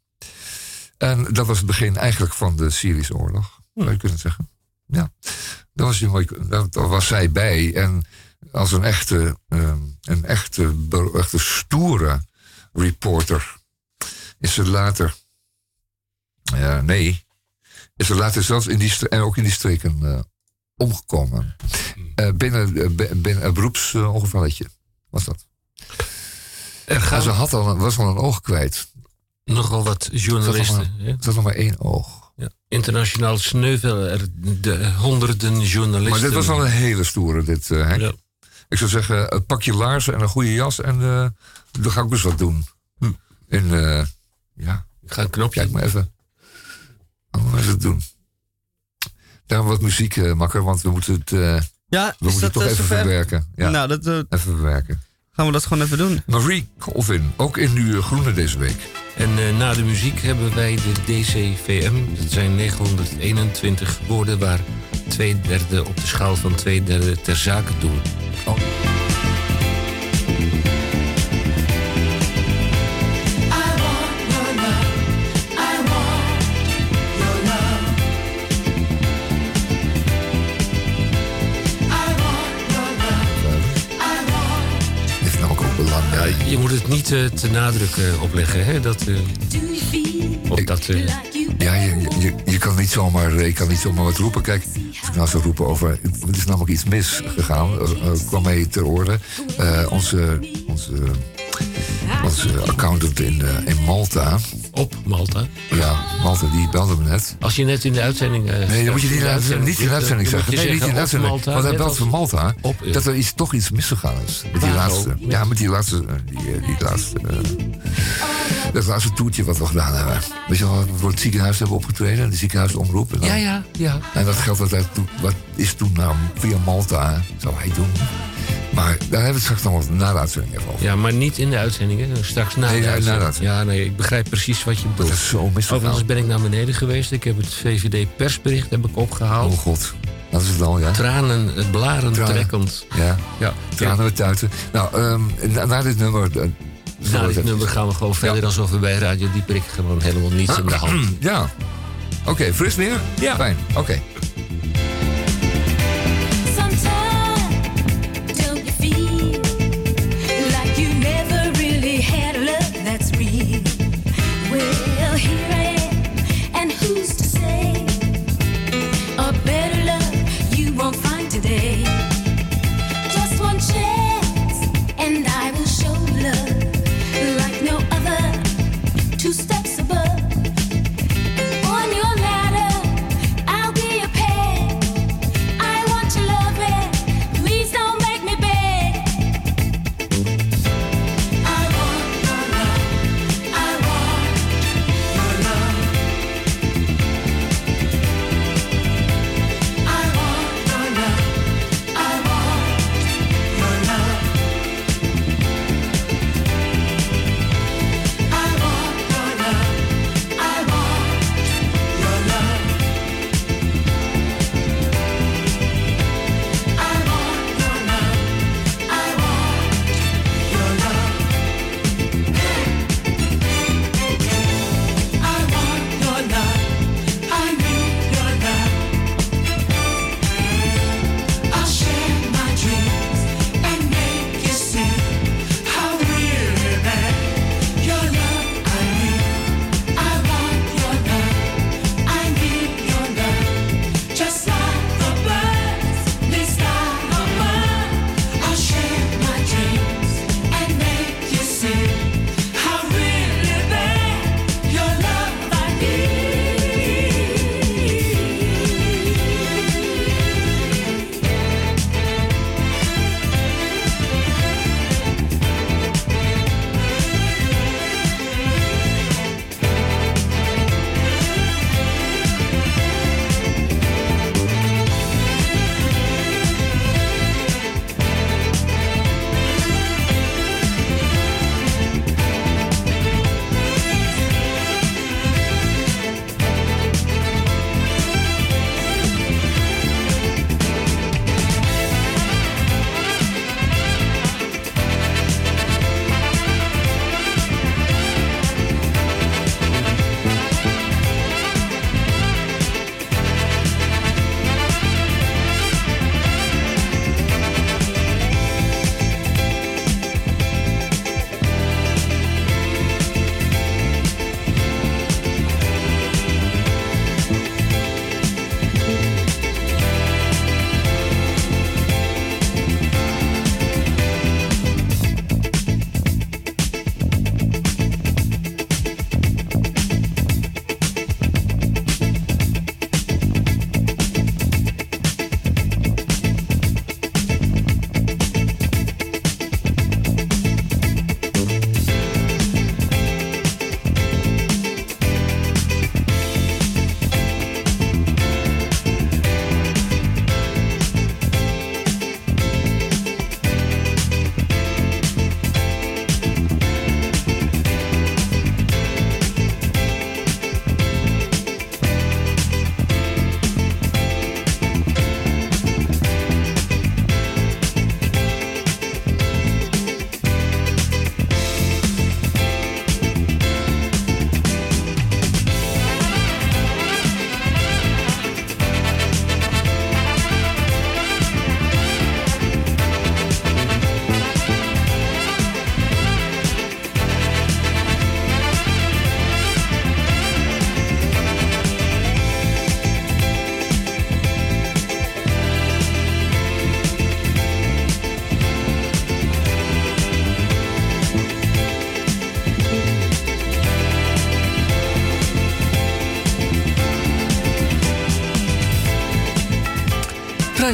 En dat was het begin eigenlijk van de Syrische oorlog, zou je kunnen zeggen. Ja, daar was, daar was zij bij. En als een echte, ehm, een echte, echte stoere reporter is ze later. Ja, nee. Is ze later zelfs in die, en ook in die streken eh, omgekomen. Eh, binnen, bi- binnen een beroepsongevalletje was dat. En gaan ze had al, een- was al een oog kwijt. nogal wat journalisten. er zat nog maar één oog. Ja. Internationaal sneuvelen er de honderden journalisten. Maar dit was wel een hele stoere, dit, eh, Henk. Ja. Ik zou zeggen, pak je laarzen en een goede jas en eh, dan ga ik dus wat doen. Hm. En eh, ja, Ik ga een knopje. kijk maar even. Gaan we het doen. Daarom wat muziek, eh, makker, want we moeten het, eh, Ja, we moeten dat het toch even zover? verwerken. Ja, Nou, dat, even verwerken. Gaan we dat gewoon even doen. Marie Colvin, ook in uw groene deze week. En eh, na de muziek hebben wij de DCVM. Dat zijn 921 woorden waar twee derde op de schaal van twee derde ter zake doen. Heeft Je moet het niet eh, te nadruk opleggen, hè? Dat, eh, dat, eh, Ja, je, je- je, kan niet zomaar, je kan niet zomaar wat roepen. Kijk, als ik nou zou roepen over... Er is namelijk iets misgegaan, kwam mij ter orde. Onze, onze, onze accountant in, in Malta... Op Malta. Ja, Malta, die belde me net. Als je net in de uitzending... eh, Nee, dan moet je niet, in de uitzending- niet in de uitzending zeggen. Nee, niet in de uitzending. Malta, Want hij belt van Malta Op, dat er iets, toch iets misgegaan is. Met die laatste. Ja, met die laatste. eh, Die, eh, die laatste dat laatste toertje wat we gedaan hebben. Weet je wel, we voor het ziekenhuis hebben opgetreden. De ziekenhuisomroep. En dan- Ja, ja, ja. En dat geld dat, hij toen- wat is toen nou via Malta, zou hij doen. Maar daar hebben we het straks nog wat na de uitzending even over. Ja, maar niet in de uitzending. Hè. Straks na Nee, de ja, na de uitzending. Ja, nee, ik begrijp precies wat je bedoelt. Dat is zo misgegaan. Overigens ben ik naar beneden geweest. Ik heb het VVD-persbericht heb ik opgehaald. Oh god, dat is het al, ja. Tranen, het blaren Tranen. trekkend. Ja, Ja. tranen we tuiten. Nou, ehm, na, na dit nummer... eh, Na dit nummer gaan we gewoon verder alsof we bij Radio Dieperik gewoon helemaal niets in de hand. Ja. Oké, fris weer? Ja. Fijn, oké.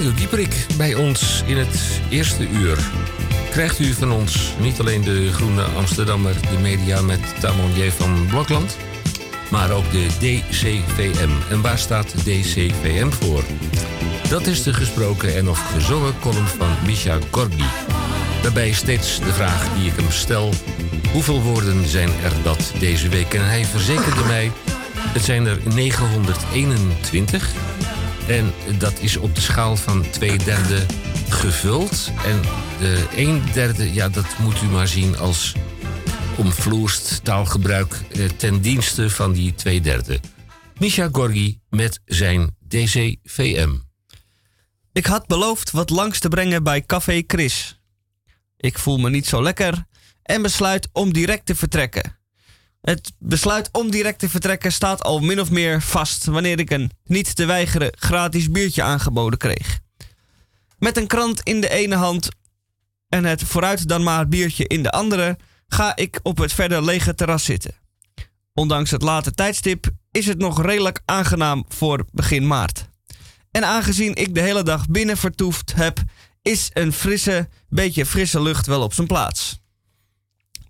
Radio Dieperik bij ons in het eerste uur. Krijgt u van ons niet alleen de Groene Amsterdammer, de media met Tamon van Blokland, maar ook de DCVM. En waar staat DCVM voor? Dat is de gesproken en of gezongen column van Misha Gorgi. Daarbij steeds de vraag die ik hem stel: hoeveel woorden zijn er dat deze week? En hij verzekerde mij: het zijn er 921. En dat is op de schaal van twee derde gevuld. En de een derde, ja, dat moet u maar zien als omvloerst taalgebruik eh, ten dienste van die twee derde. Misha Gorgi met zijn DCVM. Ik had beloofd wat langs te brengen bij Café Chris. Ik voel me niet zo lekker en besluit om direct te vertrekken. Het besluit om direct te vertrekken staat al min of meer vast wanneer ik een niet te weigeren gratis biertje aangeboden kreeg. Met een krant in de ene hand en het vooruit dan maar biertje in de andere ga ik op het verder lege terras zitten. Ondanks het late tijdstip is het nog redelijk aangenaam voor begin maart. En aangezien ik de hele dag binnen vertoefd heb, is een frisse, beetje frisse lucht wel op zijn plaats.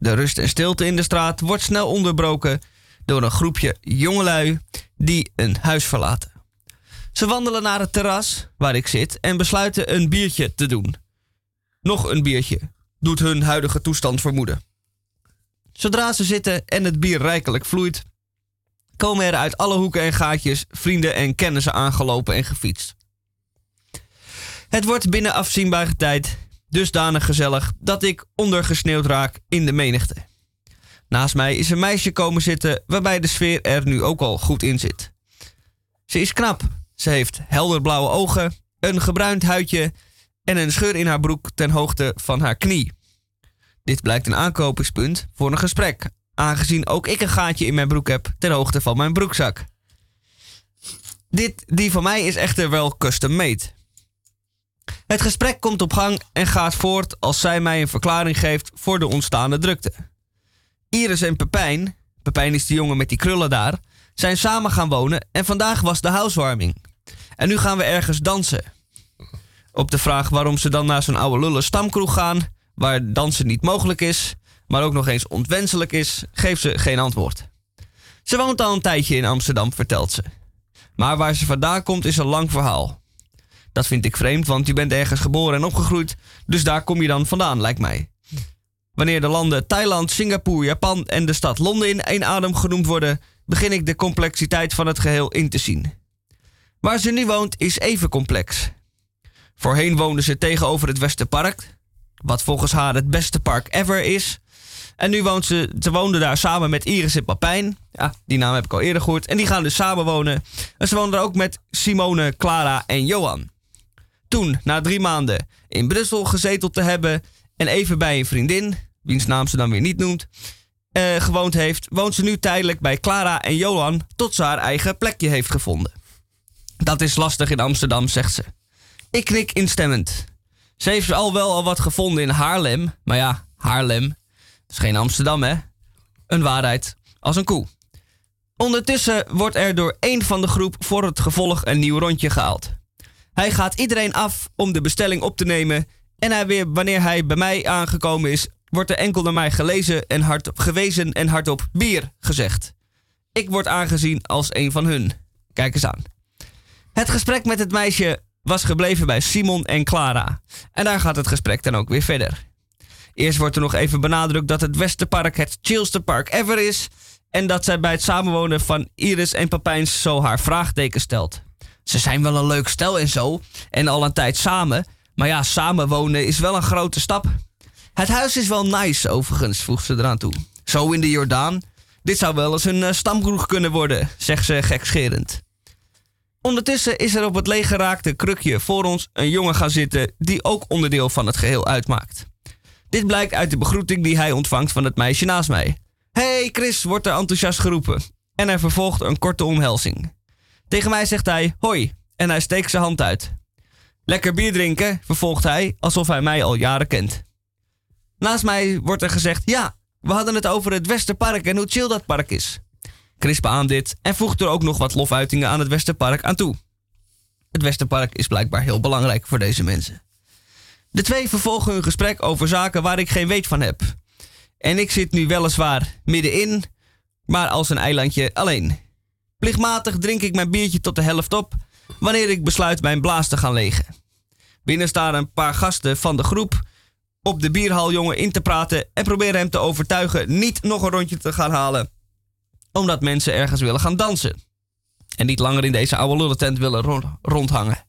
De rust en stilte in de straat wordt snel onderbroken door een groepje jongelui die een huis verlaten. Ze wandelen naar het terras waar ik zit en besluiten een biertje te doen. Nog een biertje, doet hun huidige toestand vermoeden. Zodra ze zitten en het bier rijkelijk vloeit, komen er uit alle hoeken en gaatjes vrienden en kennissen aangelopen en gefietst. Het wordt binnen afzienbare tijd dusdanig gezellig dat ik ondergesneeuwd raak in de menigte. Naast mij is een meisje komen zitten waarbij de sfeer er nu ook al goed in zit. Ze is knap. Ze heeft helderblauwe ogen, een gebruind huidje en een scheur in haar broek ten hoogte van haar knie. Dit blijkt een aankopingspunt voor een gesprek, aangezien ook ik een gaatje in mijn broek heb ten hoogte van mijn broekzak. Dit, die van mij is echter wel custom made. Het gesprek komt op gang en gaat voort als zij mij een verklaring geeft voor de ontstaande drukte. Iris en Pepijn, Pepijn is die jongen met die krullen daar, zijn samen gaan wonen en vandaag was de housewarming. En nu gaan we ergens dansen. Op de vraag waarom ze dan naar zo'n oude lullen stamkroeg gaan, waar dansen niet mogelijk is, maar ook nog eens ontwenselijk is, geeft ze geen antwoord. Ze woont al een tijdje in Amsterdam, vertelt ze. Maar waar ze vandaan komt is een lang verhaal. Dat vind ik vreemd, want je bent ergens geboren en opgegroeid, dus daar kom je dan vandaan, lijkt mij. Wanneer de landen Thailand, Singapore, Japan en de stad Londen in één adem genoemd worden, begin ik de complexiteit van het geheel in te zien. Waar ze nu woont is even complex. Voorheen woonde ze tegenover het Westerpark, wat volgens haar het beste park ever is. En nu woont ze, daar samen met Iris en Papijn. Ja, die naam heb ik al eerder gehoord. En die gaan dus samen wonen. En ze daar ook met Simone, Clara en Johan. Toen, na drie maanden, in Brussel gezeteld te hebben en even bij een vriendin, wiens naam ze dan weer niet noemt, eh, gewoond heeft, woont ze nu tijdelijk bij Clara en Johan tot ze haar eigen plekje heeft gevonden. Dat is lastig in Amsterdam, zegt ze. Ik knik instemmend. Ze heeft al wel al wat gevonden in Haarlem, maar ja, Haarlem is geen Amsterdam, hè? Een waarheid als een koe. Ondertussen wordt er door één van de groep voor het gevolg een nieuw rondje gehaald. Hij gaat iedereen af om de bestelling op te nemen. En hij weer, wanneer hij bij mij aangekomen is, wordt er enkel naar mij gelezen en hard gewezen en hardop bier gezegd. Ik word aangezien als een van hun. Kijk eens aan. Het gesprek met het meisje was gebleven bij Simon en Clara. En daar gaat het gesprek dan ook weer verder. Eerst wordt er nog even benadrukt dat het Westerpark het chillste park ever is. En dat zij bij het samenwonen van Iris en Papijns zo haar vraagteken stelt. Ze zijn wel een leuk stel en zo. En al een tijd samen. Maar ja, samenwonen is wel een grote stap. Het huis is wel nice, overigens, voegt ze eraan toe. Zo in de Jordaan. Dit zou wel eens een eh, stamkroeg kunnen worden, zegt ze gekscherend. Ondertussen is er op het leeggeraakte krukje voor ons een jongen gaan zitten die ook onderdeel van het geheel uitmaakt. Dit blijkt uit de begroeting die hij ontvangt van het meisje naast mij. Hey Chris, wordt er enthousiast geroepen. En hij vervolgt een korte omhelzing. Tegen mij zegt hij hoi en hij steekt zijn hand uit. Lekker bier drinken, vervolgt hij, alsof hij mij al jaren kent. Naast mij wordt er gezegd ja, we hadden het over het Westerpark en hoe chill dat park is. Chris beaamt dit en voegt er ook nog wat lofuitingen aan het Westerpark aan toe. Het Westerpark is blijkbaar heel belangrijk voor deze mensen. De twee vervolgen hun gesprek over zaken waar ik geen weet van heb. En ik zit nu weliswaar middenin, maar als een eilandje alleen. Plichtmatig drink ik mijn biertje tot de helft op, wanneer ik besluit mijn blaas te gaan legen. Binnen staan een paar gasten van de groep op de bierhaljongen in te praten en proberen hem te overtuigen niet nog een rondje te gaan halen, omdat mensen ergens willen gaan dansen. En niet langer in deze oude lullentent willen rond- rondhangen.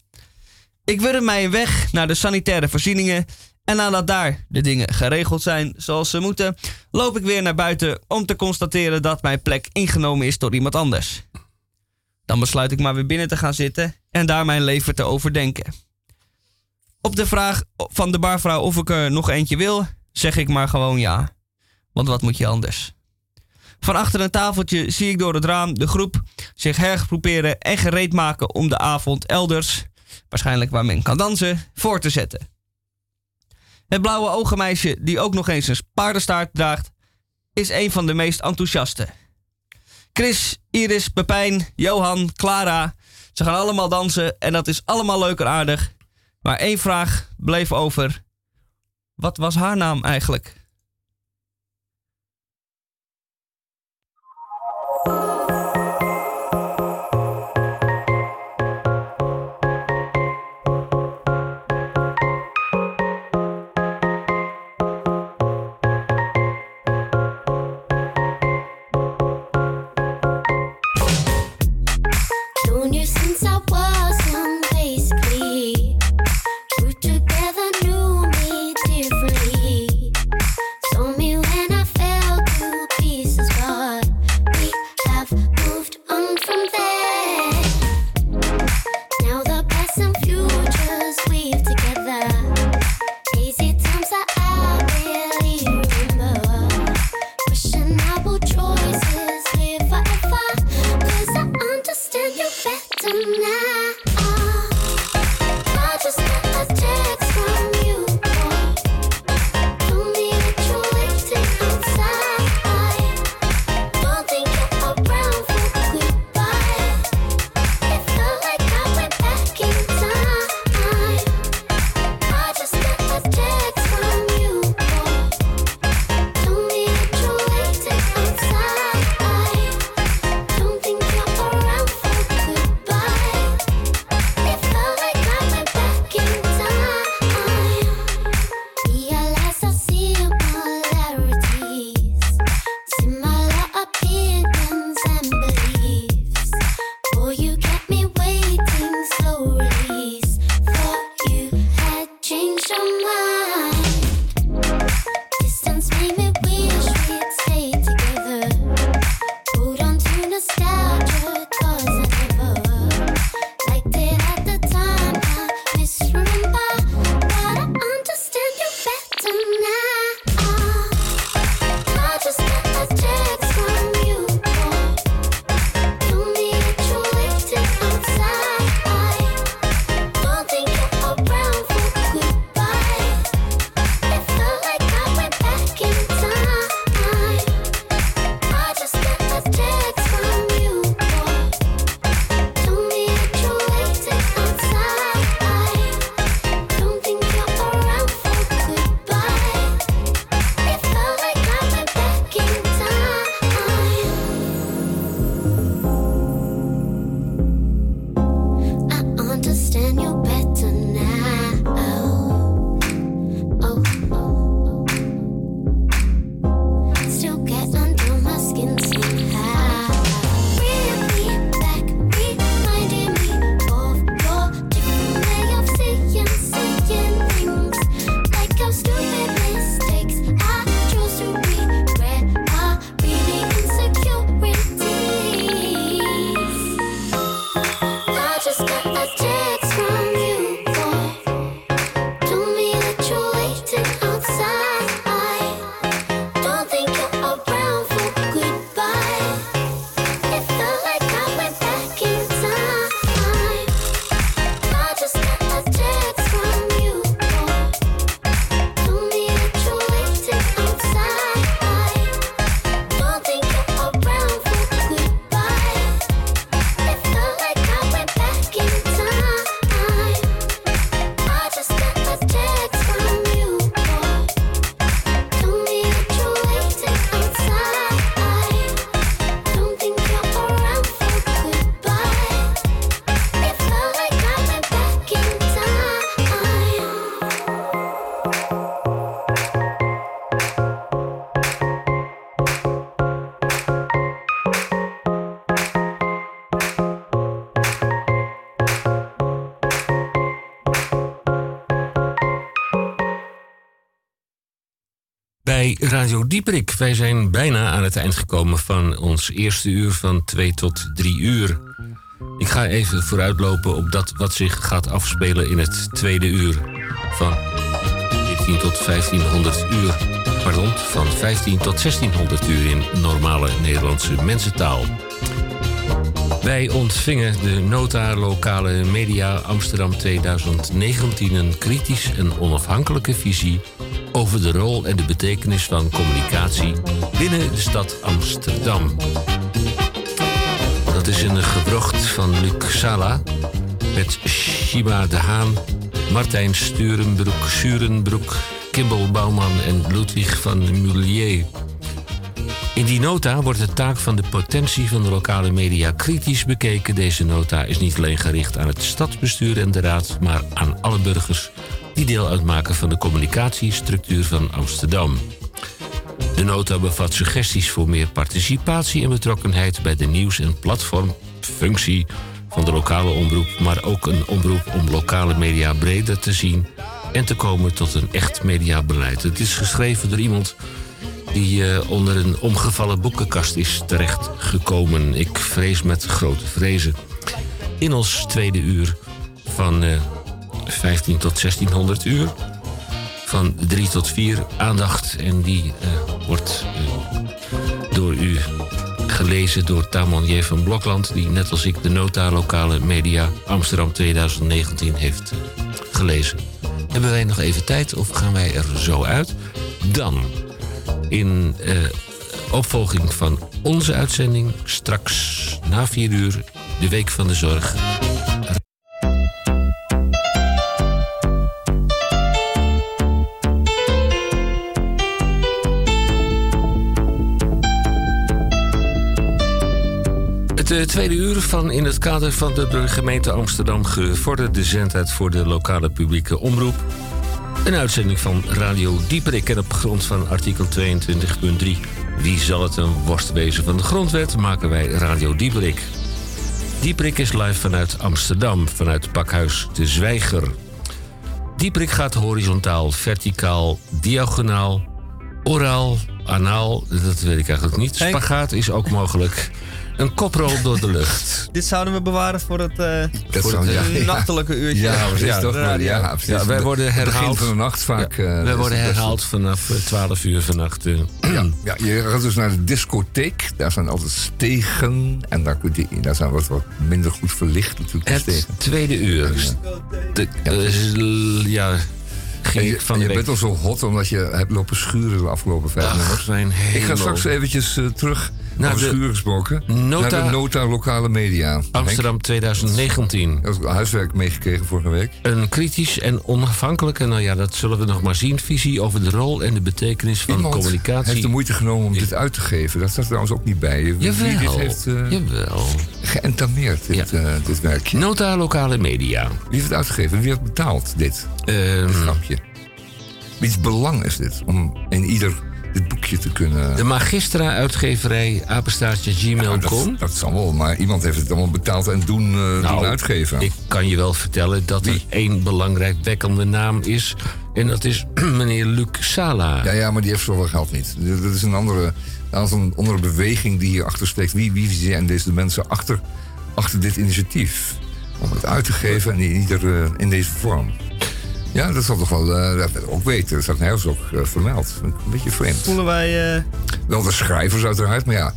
Ik wurm mij weg naar de sanitaire voorzieningen. En nadat daar de dingen geregeld zijn zoals ze moeten, loop ik weer naar buiten om te constateren dat mijn plek ingenomen is door iemand anders. Dan besluit ik maar weer binnen te gaan zitten en daar mijn leven te overdenken. Op de vraag van de barvrouw of ik er nog eentje wil, zeg ik maar gewoon ja. Want wat moet je anders? Van achter een tafeltje zie ik door het raam de groep zich hergroeperen en gereed maken om de avond elders, waarschijnlijk waar men kan dansen, voor te zetten. Het blauwe ogenmeisje, die ook nog eens een paardenstaart draagt, is een van de meest enthousiaste. Chris, Iris, Pepijn, Johan, Clara, ze gaan allemaal dansen en dat is allemaal leuk en aardig. Maar één vraag bleef over. Wat was haar naam eigenlijk? Hey, Radio Dieperik. Wij zijn bijna aan het eind gekomen van ons eerste uur van 2 tot 3 uur. Ik ga even vooruitlopen op dat wat zich gaat afspelen in het tweede uur. Van 14 tot 1500 uur. Pardon, van 15 tot 1600 uur in normale Nederlandse mensentaal. Wij ontvingen de Nota Lokale Media Amsterdam 2019 een kritisch en onafhankelijke visie over de rol en de betekenis van communicatie binnen de stad Amsterdam. Dat is een gebrocht van Luc Sala met Shima de Haan, Martijn Sturenbroek, Surenbroek, Kimball Bouwman en Ludwig van Mullier. In die nota wordt de taak van de potentie van de lokale media kritisch bekeken. Deze nota is niet alleen gericht aan het stadsbestuur en de raad, maar aan alle burgers die deel uitmaken van de communicatiestructuur van Amsterdam. De nota bevat suggesties voor meer participatie en betrokkenheid bij de nieuws- en platformfunctie van de lokale omroep, maar ook een omroep om lokale media breder te zien en te komen tot een echt mediabeleid. Het is geschreven door iemand die eh, onder een omgevallen boekenkast is terechtgekomen. Ik vrees met grote vrezen. In ons tweede uur van eh, 15 tot 1600 uur. Van 3 tot 4 aandacht. En die eh, wordt eh, door u gelezen door Tamon van Blokland... die net als ik de nota lokale media Amsterdam 2019 heeft eh, gelezen. Hebben wij nog even tijd of gaan wij er zo uit? Dan in opvolging van onze uitzending straks na 4 uur de Week van de Zorg. Het eh, tweede uur van in het kader van de gemeente Amsterdam gevorderde zendheid voor de lokale publieke omroep. Een uitzending van Radio Dieperik en op grond van artikel 22.3. Wie zal het een worst wezen van de grondwet, maken wij Radio Dieperik. Dieperik is live vanuit Amsterdam, vanuit Pakhuis de Zwijger. Dieperik gaat horizontaal, verticaal, diagonaal, oraal, anaal, dat weet ik eigenlijk niet. Spagaat is ook mogelijk. Een koprol door de lucht. Dit zouden we bewaren voor het, eh, Dat voor het ja, eh, ja. nachtelijke uurtje. Ja, precies, Ja, toch? ja, precies. Ja, wij worden herhaald. begin van de nacht vaak. Ja, eh, wij is worden herhaald vanaf eh, 12 uur vannacht. eh. Ja, ja, je gaat dus naar de discotheek. Daar zijn altijd stegen. En daar, kun je, daar zijn wat, wat minder goed verlicht natuurlijk. Het stegen. tweede uur. De, eh, ja, ging je, van je bent al zo hot omdat je hebt lopen schuren de afgelopen vijf nummers. Ik ga straks eventjes eh, terug Naar over de gesproken. nota- naar de nota lokale media. Amsterdam 2019. Henk, dat is huiswerk meegekregen vorige week. Een kritisch en onafhankelijke, nou ja, dat zullen we nog maar zien, visie over de rol en de betekenis van Iemand communicatie. heeft de moeite genomen om dit uit te geven. Dat staat trouwens ook niet bij. Wie Jawel, dit heeft jawel. geëntameerd, dit, eh, dit werkje. Nota lokale media. Wie heeft het uitgegeven? Wie heeft betaald dit? Ehm, Dit grapje. Wiens belang is dit om in ieder dit boekje te kunnen... de Magistra uitgeverij, apenstaartje gmail.com. dat, dat zal wel, maar iemand heeft het allemaal betaald en doen, eh, doen Nou, uitgeven. Ik kan je wel vertellen dat er één belangrijk wekkende naam is. En dat is meneer Luc Sala. Ja, ja, maar die heeft zoveel geld niet. Dat is een andere, dat is een andere beweging die hierachter steekt. Wie, wie zijn deze mensen achter, achter dit initiatief? Om het uit te geven en in, ieder, eh, in deze vorm. Ja, dat zal toch wel, eh, dat ik ook weten. Dat staat nergens ook eh, vermeld. Een beetje vreemd. Voelen wij... eh, Wel de schrijvers uiteraard, maar ja,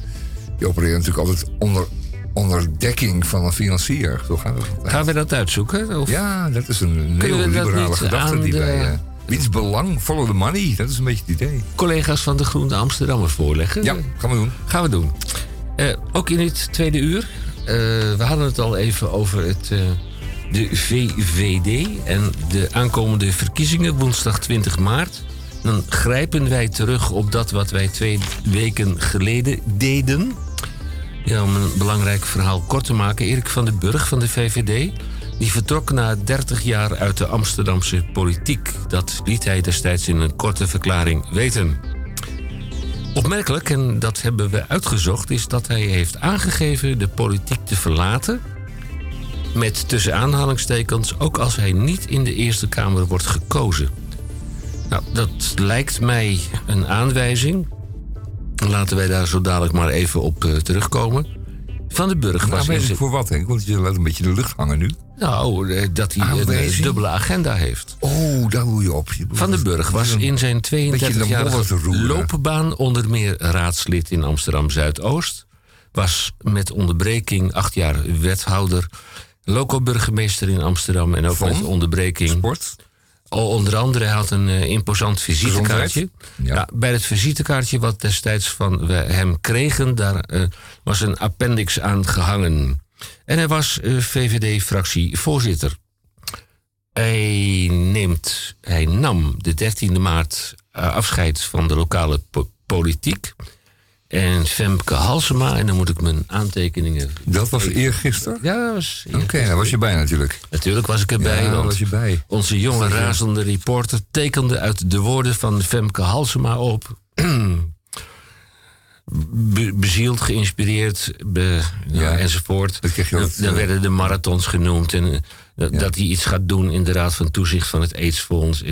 die opereren natuurlijk altijd onder, onder dekking van een financier. Zo gaat het. altijd. Gaan we dat uitzoeken? Of? Ja, dat is een we dat neoliberale niet gedachte aan die de- wij... eh, wiens belang? Follow the money. Dat is een beetje het idee. Collega's van de Groene Amsterdammers voorleggen? Ja, gaan we doen. Gaan we doen. Eh, ook in dit tweede uur. eh, we hadden het al even over het, eh, de VVD en de aankomende verkiezingen woensdag 20 maart. Dan grijpen wij terug op dat wat wij twee weken geleden deden. Ja, om een belangrijk verhaal kort te maken. Erik van den Burg van de VVD. Die vertrok na 30 jaar uit de Amsterdamse politiek. Dat liet hij destijds in een korte verklaring weten. Opmerkelijk, en dat hebben we uitgezocht, is dat hij heeft aangegeven de politiek te verlaten. Met tussen aanhalingstekens ook als hij niet in de Eerste Kamer wordt gekozen. Nou, dat lijkt mij een aanwijzing. Laten wij daar zo dadelijk maar even op eh, terugkomen. Van den Burg was zijn- voor wat, Henk? Want je laat een beetje de lucht hangen nu. Nou, eh, dat hij een eh, dubbele agenda heeft. Oh, daar doe je op. Je- Van den Burg was in zijn Beetje in de 32-jarige modder te roeren. loopbaan onder meer raadslid in Amsterdam Zuidoost. Was met onderbreking acht jaar wethouder. Loco-burgemeester in Amsterdam en ook Van? met onderbreking. Sport. O- Onder andere, hij had een eh, imposant visitekaartje. Ja. Bij het visitekaartje wat destijds van we hem kregen, daar eh, was een appendix aan gehangen. En hij was eh, VVD-fractievoorzitter. Hij, neemt, hij nam de 13e maart afscheid van de lokale po- politiek. En Femke Halsema, en dan moet ik mijn aantekeningen... Dat was eergisteren? Ja, dat was Oké, daar was je bij natuurlijk. Natuurlijk was ik erbij. Ja, was je bij. Onze jonge razende reporter tekende uit de woorden van Femke Halsema op. Be- bezield, geïnspireerd be- nou, Ja, enzovoort. dat kreeg je Dan, dan eh, werden de marathons genoemd. En eh, dat, Ja. dat hij iets gaat doen in de Raad van Toezicht van het AIDS-fonds.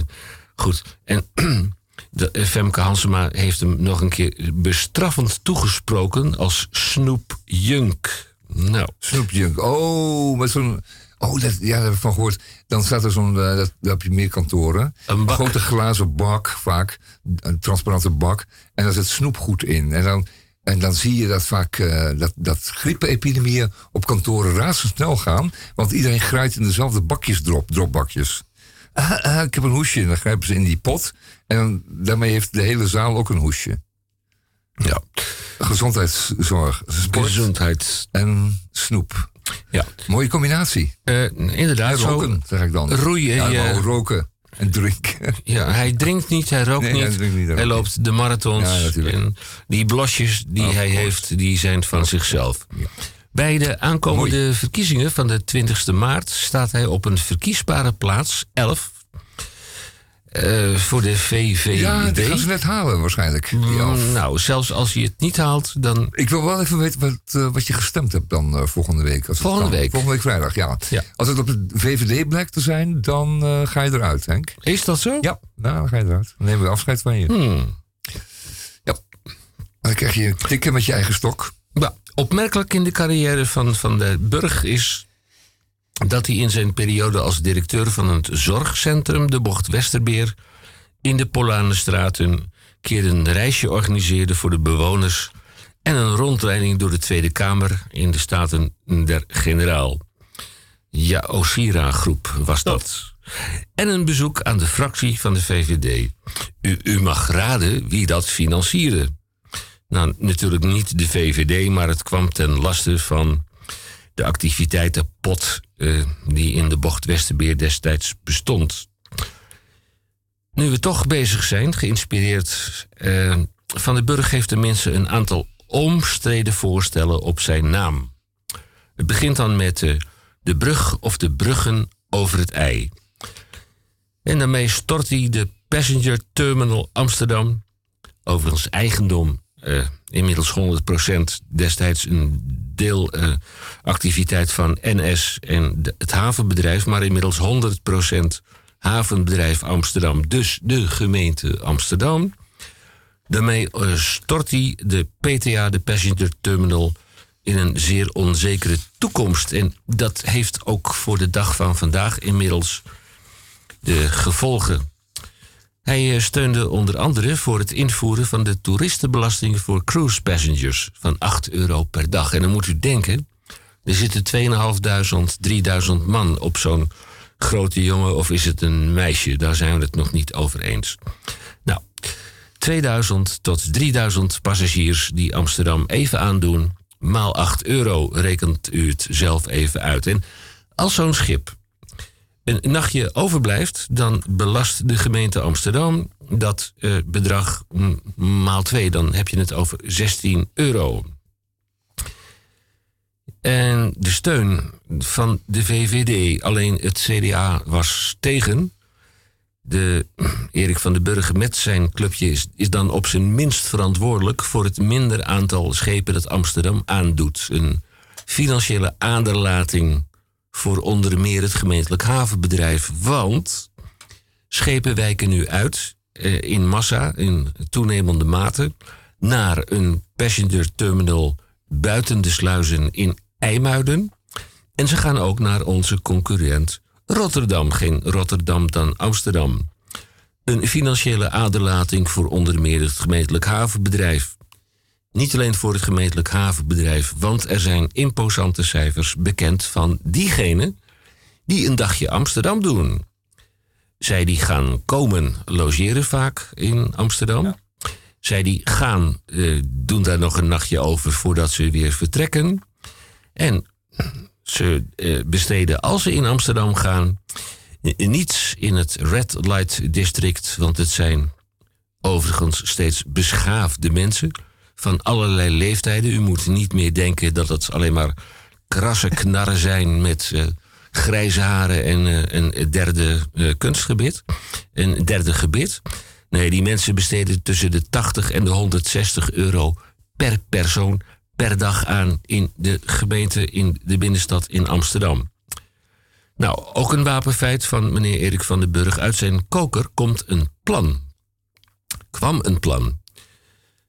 Goed. En de, eh, Femke Halsema heeft hem nog een keer bestraffend toegesproken als Snoep Junk. Nou, Snoop Junk. Oh, met zo'n... Oh, dat, ja, daar heb ik van gehoord. Dan staat er zo'n... eh, dat, daar heb je meer kantoren. Een bak. grote glazen bak, vaak. Een transparante bak. En daar zit snoepgoed in. En dan, en dan zie je dat vaak... eh, dat, dat griepepidemieën op kantoren razendsnel gaan. Want iedereen grijpt in dezelfde bakjes drop, dropbakjes. Ah, ah, ik heb een hoesje. En dan grijpen ze in die pot. En dan, daarmee heeft de hele zaal ook een hoesje. ja. Gezondheidszorg, sport Gezondheid. en snoep. Ja. Mooie combinatie. Eh, inderdaad, En zo. roken, zeg ik dan. roeien, Ja, ja. maar roken en drinken. Ja, hij drinkt niet, hij rookt Nee, niet. hij niet, loopt de marathons. Ja, natuurlijk. en die blosjes die Of hij heeft, die zijn van zichzelf. Bij de aankomende verkiezingen van de 20e maart staat hij op een verkiesbare plaats 11 eh, voor de VVD. Ja, die gaan ze net halen waarschijnlijk. Mm, nou, zelfs als hij het niet haalt, dan Ik wil wel even weten wat, eh, wat je gestemd hebt dan eh, volgende week. Als Volgende week? Volgende week vrijdag, ja. Ja. Als het op de VVD blijkt te zijn, dan ga je eruit, Henk. is dat zo? Ja, nou, dan ga je eruit. Dan nemen we afscheid van je. Hmm. Ja. Dan krijg je een tikken met je eigen stok. Ja, opmerkelijk in de carrière van Van de Burg is dat hij in zijn periode als directeur van het zorgcentrum De Bocht Westerbeer in de Polanenstraat een keer een reisje organiseerde voor de bewoners en een rondleiding door de Tweede Kamer in de Staten der Generaal. Ja, Osira-groep was dat. En een bezoek aan de fractie van de VVD. U, u mag raden wie dat financierde. Nou, natuurlijk niet de VVD, maar het kwam ten laste van de activiteitenpot eh, die in de bocht Westerbeer destijds bestond. Nu we toch bezig zijn, geïnspireerd, eh, Van den Burg geeft de mensen een aantal omstreden voorstellen op zijn naam. Het begint dan met eh, de brug of de bruggen over het ei. En daarmee stort hij de Passenger Terminal Amsterdam, overigens eigendom, inmiddels 100% destijds een deelactiviteit van NS en het havenbedrijf, maar inmiddels 100% havenbedrijf Amsterdam, dus de gemeente Amsterdam. Daarmee eh, stort hij de PTA, de Passenger Terminal, in een zeer onzekere toekomst. En dat heeft ook voor de dag van vandaag inmiddels de gevolgen. Hij eh, steunde onder andere voor het invoeren van de toeristenbelasting voor cruise passengers van 8 euro per dag. En dan moet u denken, er zitten 2500, 3000 man op zo'n grote jongen of is het een meisje? Daar zijn we het nog niet over eens. Nou, 2000 tot 3000 passagiers die Amsterdam even aandoen, maal 8 euro rekent u het zelf even uit. En als zo'n schip een nachtje overblijft, dan belast de gemeente Amsterdam dat eh, bedrag maal 2. Dan heb je het over 16 euro. En de steun van de VVD, alleen het CDA was tegen. De Erik van den Burger met zijn clubje is, is dan op zijn minst verantwoordelijk voor het minder aantal schepen dat Amsterdam aandoet. Een financiële aderlating voor onder meer het gemeentelijk havenbedrijf. Want schepen wijken nu uit eh, in massa, in toenemende mate, naar een passenger terminal buiten de sluizen in IJmuiden. En ze gaan ook naar onze concurrent Rotterdam. Geen Rotterdam dan Amsterdam. Een financiële aderlating voor onder meer het gemeentelijk havenbedrijf. Niet alleen voor het gemeentelijk havenbedrijf, want er zijn imposante cijfers bekend van diegenen die een dagje Amsterdam doen. Zij die gaan komen, logeren vaak in Amsterdam. Zij die gaan, eh, doen daar nog een nachtje over voordat ze weer vertrekken. En ze eh, besteden, als ze in Amsterdam gaan, eh, niets in het Red Light District. Want het zijn overigens steeds beschaafde mensen van allerlei leeftijden. U moet niet meer denken dat het alleen maar krasse knarren zijn met eh, grijze haren en eh, een derde eh, kunstgebit. Een derde gebit. Nee, die mensen besteden tussen de 80 en de 160 euro per persoon per dag aan in de gemeente, in de binnenstad in Amsterdam. Nou, ook een wapenfeit van meneer Erik van den Burg. Uit zijn koker komt een plan. Kwam een plan.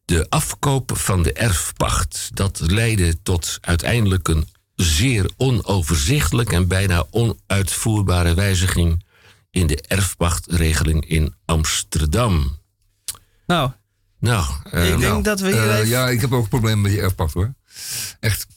De afkoop van de erfpacht. Dat leidde tot uiteindelijk een zeer onoverzichtelijk en bijna onuitvoerbare wijziging in de erfpachtregeling in Amsterdam. Nou, Nou, eh, ik denk nou, dat we hier Eh, even... ja, ik heb ook problemen met die erfpacht hoor. Echt.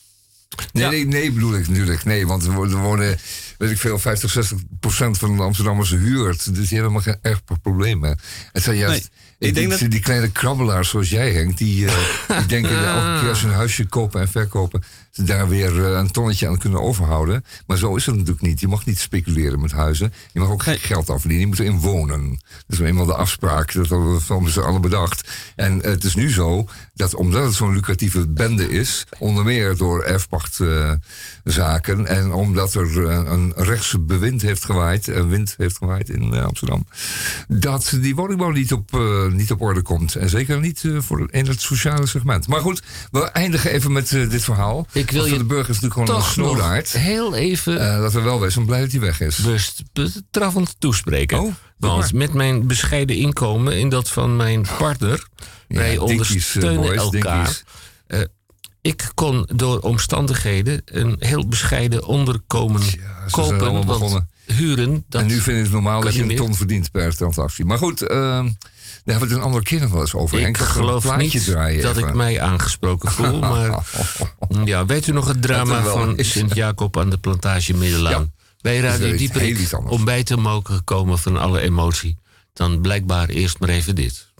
Nee, Ja. nee, nee, bedoel ik natuurlijk. Nee, want er worden, worden weet ik veel, 50, 60 procent van de Amsterdammers huurt. Dus die hebben helemaal geen erfpachtproblemen. Het zijn juist Nee, ik denk denk dat- die kleine krabbelaars zoals jij, Henk, die, eh, die denken elke keer als ze een huisje kopen en verkopen, daar weer eh, een tonnetje aan kunnen overhouden. Maar zo is het natuurlijk niet. Je mag niet speculeren met huizen. Je mag ook geen geld afverdienen. Je moet erin wonen. Dat is nou eenmaal de afspraak. Dat hebben we van z'n allen bedacht. En het is nu zo dat omdat het zo'n lucratieve bende is, onder meer door erfpachtzaken en omdat er eh, een rechtse bewind heeft gewaaid, een wind heeft gewaaid in eh, Amsterdam, dat die woningbouw niet op, niet op orde komt. En zeker niet voor in het sociale segment. Maar goed, we eindigen even met dit verhaal. Ik wil Want je de burger is natuurlijk gewoon een snoodaard. heel even Eh, dat we wel wezen blij dat hij weg is. best- bestraffend toespreken. Oh, Want met mijn bescheiden inkomen en dat van mijn partner, wij dinkies, eh, ondersteunen boys, elkaar. Eh, ik kon door omstandigheden een heel bescheiden onderkomen kopen. want huren, dat en nu vind ik het normaal dat je een ton verdient per transactie. Maar goed, eh, daar hebben we het een andere keer nog wel eens over. Ik Henk, geloof niet draaien dat even. ik mij aangesproken voel. Maar ja, weet u nog het drama van. Sint-Jacob aan de plantage Middelaan? Bij Dat is Radio iets Dieperik om bij te mogen gekomen van alle emotie. Dan blijkbaar eerst maar even dit.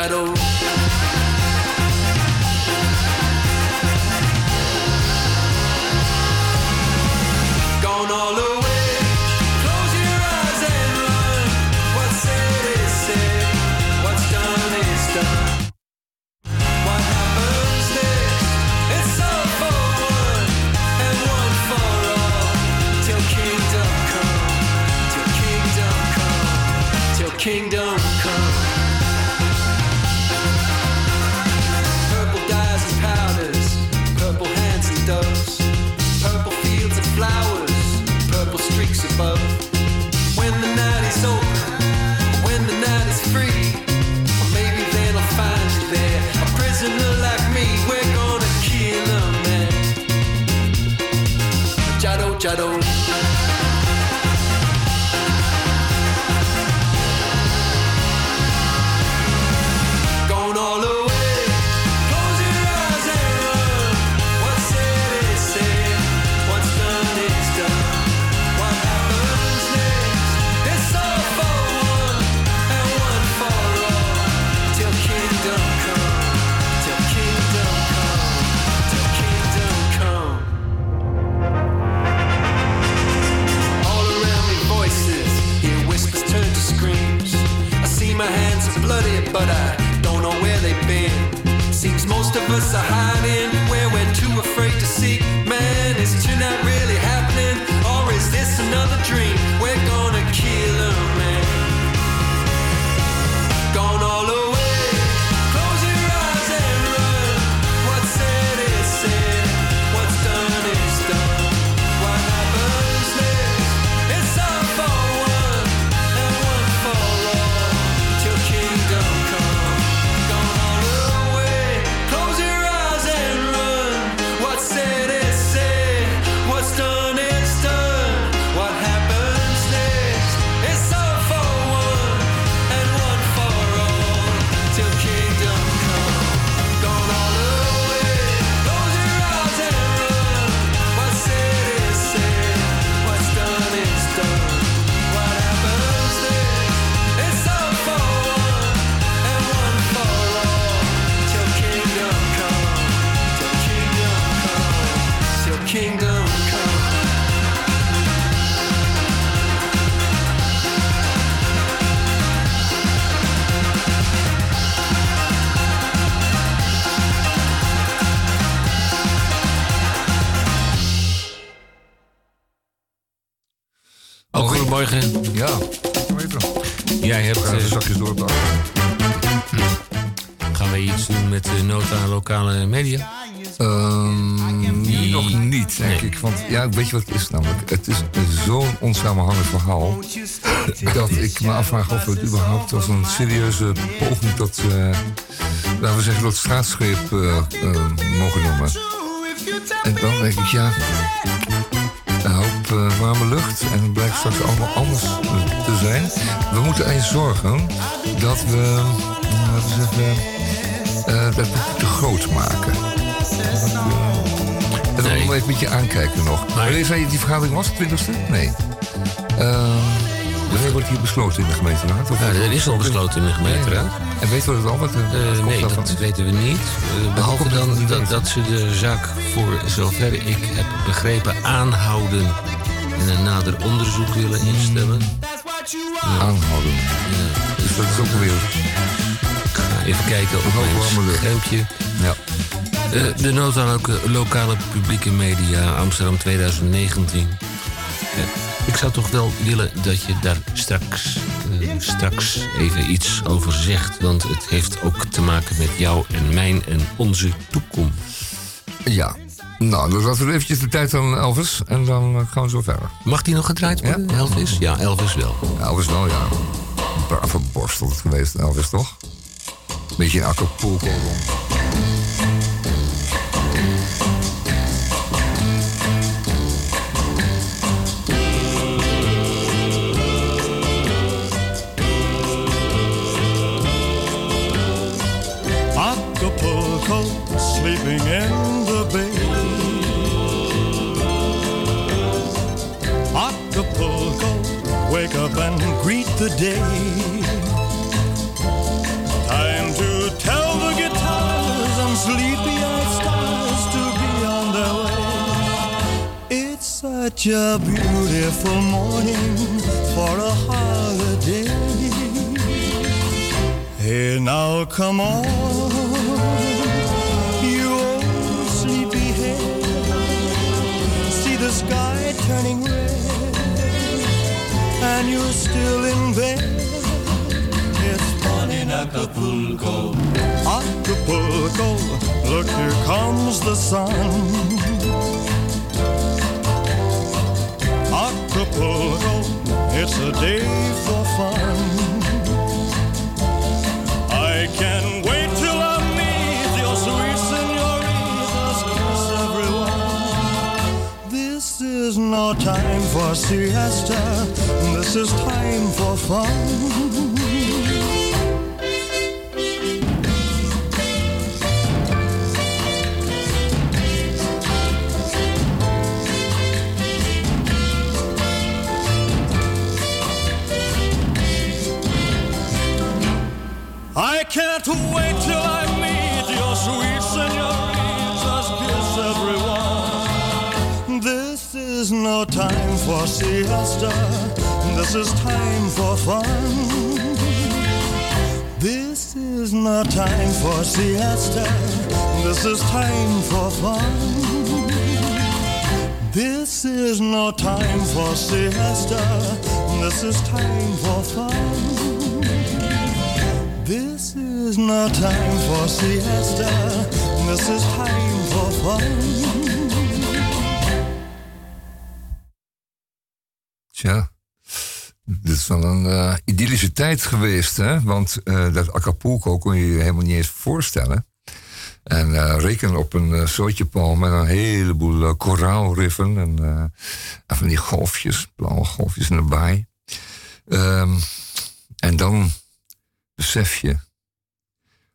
shadow. Most of us are hiding wat het is namelijk? Het is zo'n onsamenhangend verhaal... dat ik me afvraag of we het überhaupt als een serieuze poging tot... eh, laten we zeggen, tot staatsgreep eh, eh, mogen noemen. En dan denk ik, ja... Een hoop warme lucht en het blijkt straks allemaal anders te zijn. We moeten eens zorgen dat we, laten we zeggen, dat niet te groot maken. Dat nog even met je aankijken nog. Wanneer zei je die vergadering was? 20e? Nee. Uh, wanneer wordt hier besloten in de gemeenteraad? Of- Ja, er is al besloten in de gemeenteraad. En weten we dat al? Wat, Eh, komt nee, daarvan? dat weten we niet. Eh, behalve het dan dat, dat ze de zaak voor zover ik heb begrepen aanhouden en een nader onderzoek willen instellen. Aanhouden. Dus dat is ook weer... Even kijken op mijn lucht. schermpje. Ja. Eh, de nota aan loka- lokale publieke media Amsterdam 2019. Eh, ik zou toch wel willen dat je daar straks, eh, straks even iets over zegt. Want het heeft ook te maken met jou en mijn en onze toekomst. Ja. Nou, dan laten we eventjes de tijd aan Elvis en dan gaan we zo verder. Mag die nog gedraaid worden, Elvis? Ja, Elvis wel. Elvis wel, ja. Brave borstel het geweest, Elvis, toch? Beetje een Acapulco. Acapulco, sleeping in the bay. Acapulco, wake up and greet the day. Time to tell the guitars and sleepy-eyed stars to be on their way. It's such a beautiful morning for a holiday. Hey, now come on, and you're still in bed. It's fun in Acapulco. Acapulco, look, here comes the sun. Acapulco, it's a day for fun. I can't wait no time for siesta, this is time for fun. I can't wait till I is no time for siesta, this is time for fun. This is not time for siesta. This is time for fun. This is no time for siesta. This is time for fun. This is no time for siesta. This is time for fun. Tja, dit is wel een eh, idyllische tijd geweest, hè? Want eh, dat Acapulco kon je je helemaal niet eens voorstellen. En eh, reken op een uh, zootje palm met een heleboel koraalriffen en, van die golfjes, blauwe golfjes in de baai. Ehm, en dan besef je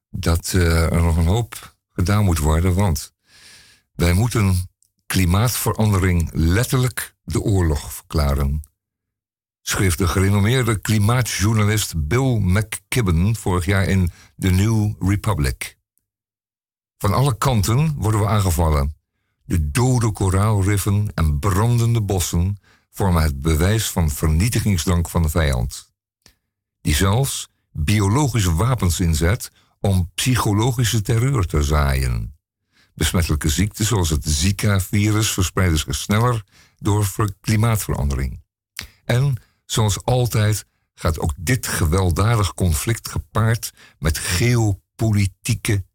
dat er nog een hoop gedaan moet worden, want wij moeten klimaatverandering letterlijk de oorlog verklaren schreef de gerenommeerde klimaatjournalist Bill McKibben vorig jaar in The New Republic. Van alle kanten worden we aangevallen. De dode koraalriffen en brandende bossen vormen het bewijs van vernietigingsdrang van de vijand. Die zelfs biologische wapens inzet om psychologische terreur te zaaien. Besmettelijke ziekten zoals het Zika-virus verspreiden zich sneller door ver- klimaatverandering. En zoals altijd gaat ook dit gewelddadig conflict gepaard met geopolitieke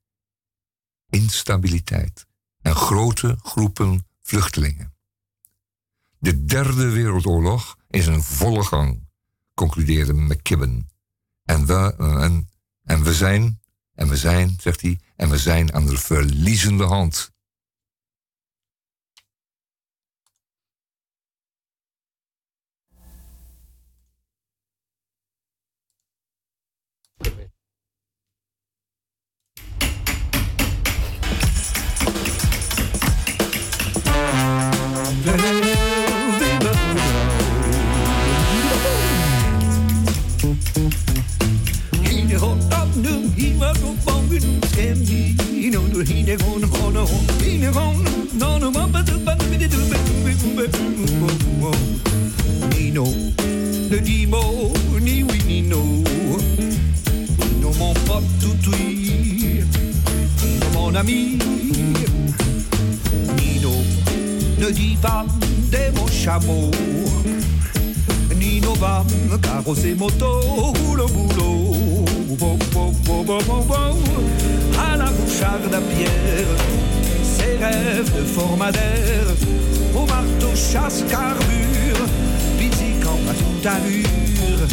instabiliteit en grote groepen vluchtelingen. De derde wereldoorlog is in volle gang, concludeerde McKibben. En we, eh, en we zijn, en we zijn, zegt hij, en we zijn aan de verliezende hand. Mon ami. Nino, ne des mots chameaux. Nino va me carrosser moto, boulot, boulot. Bo, bo, bo, bo, bo, bo. À la boucharde à pierre, ses rêves de formadère. Au marteau chasse carbure, pizzicant à toute allure.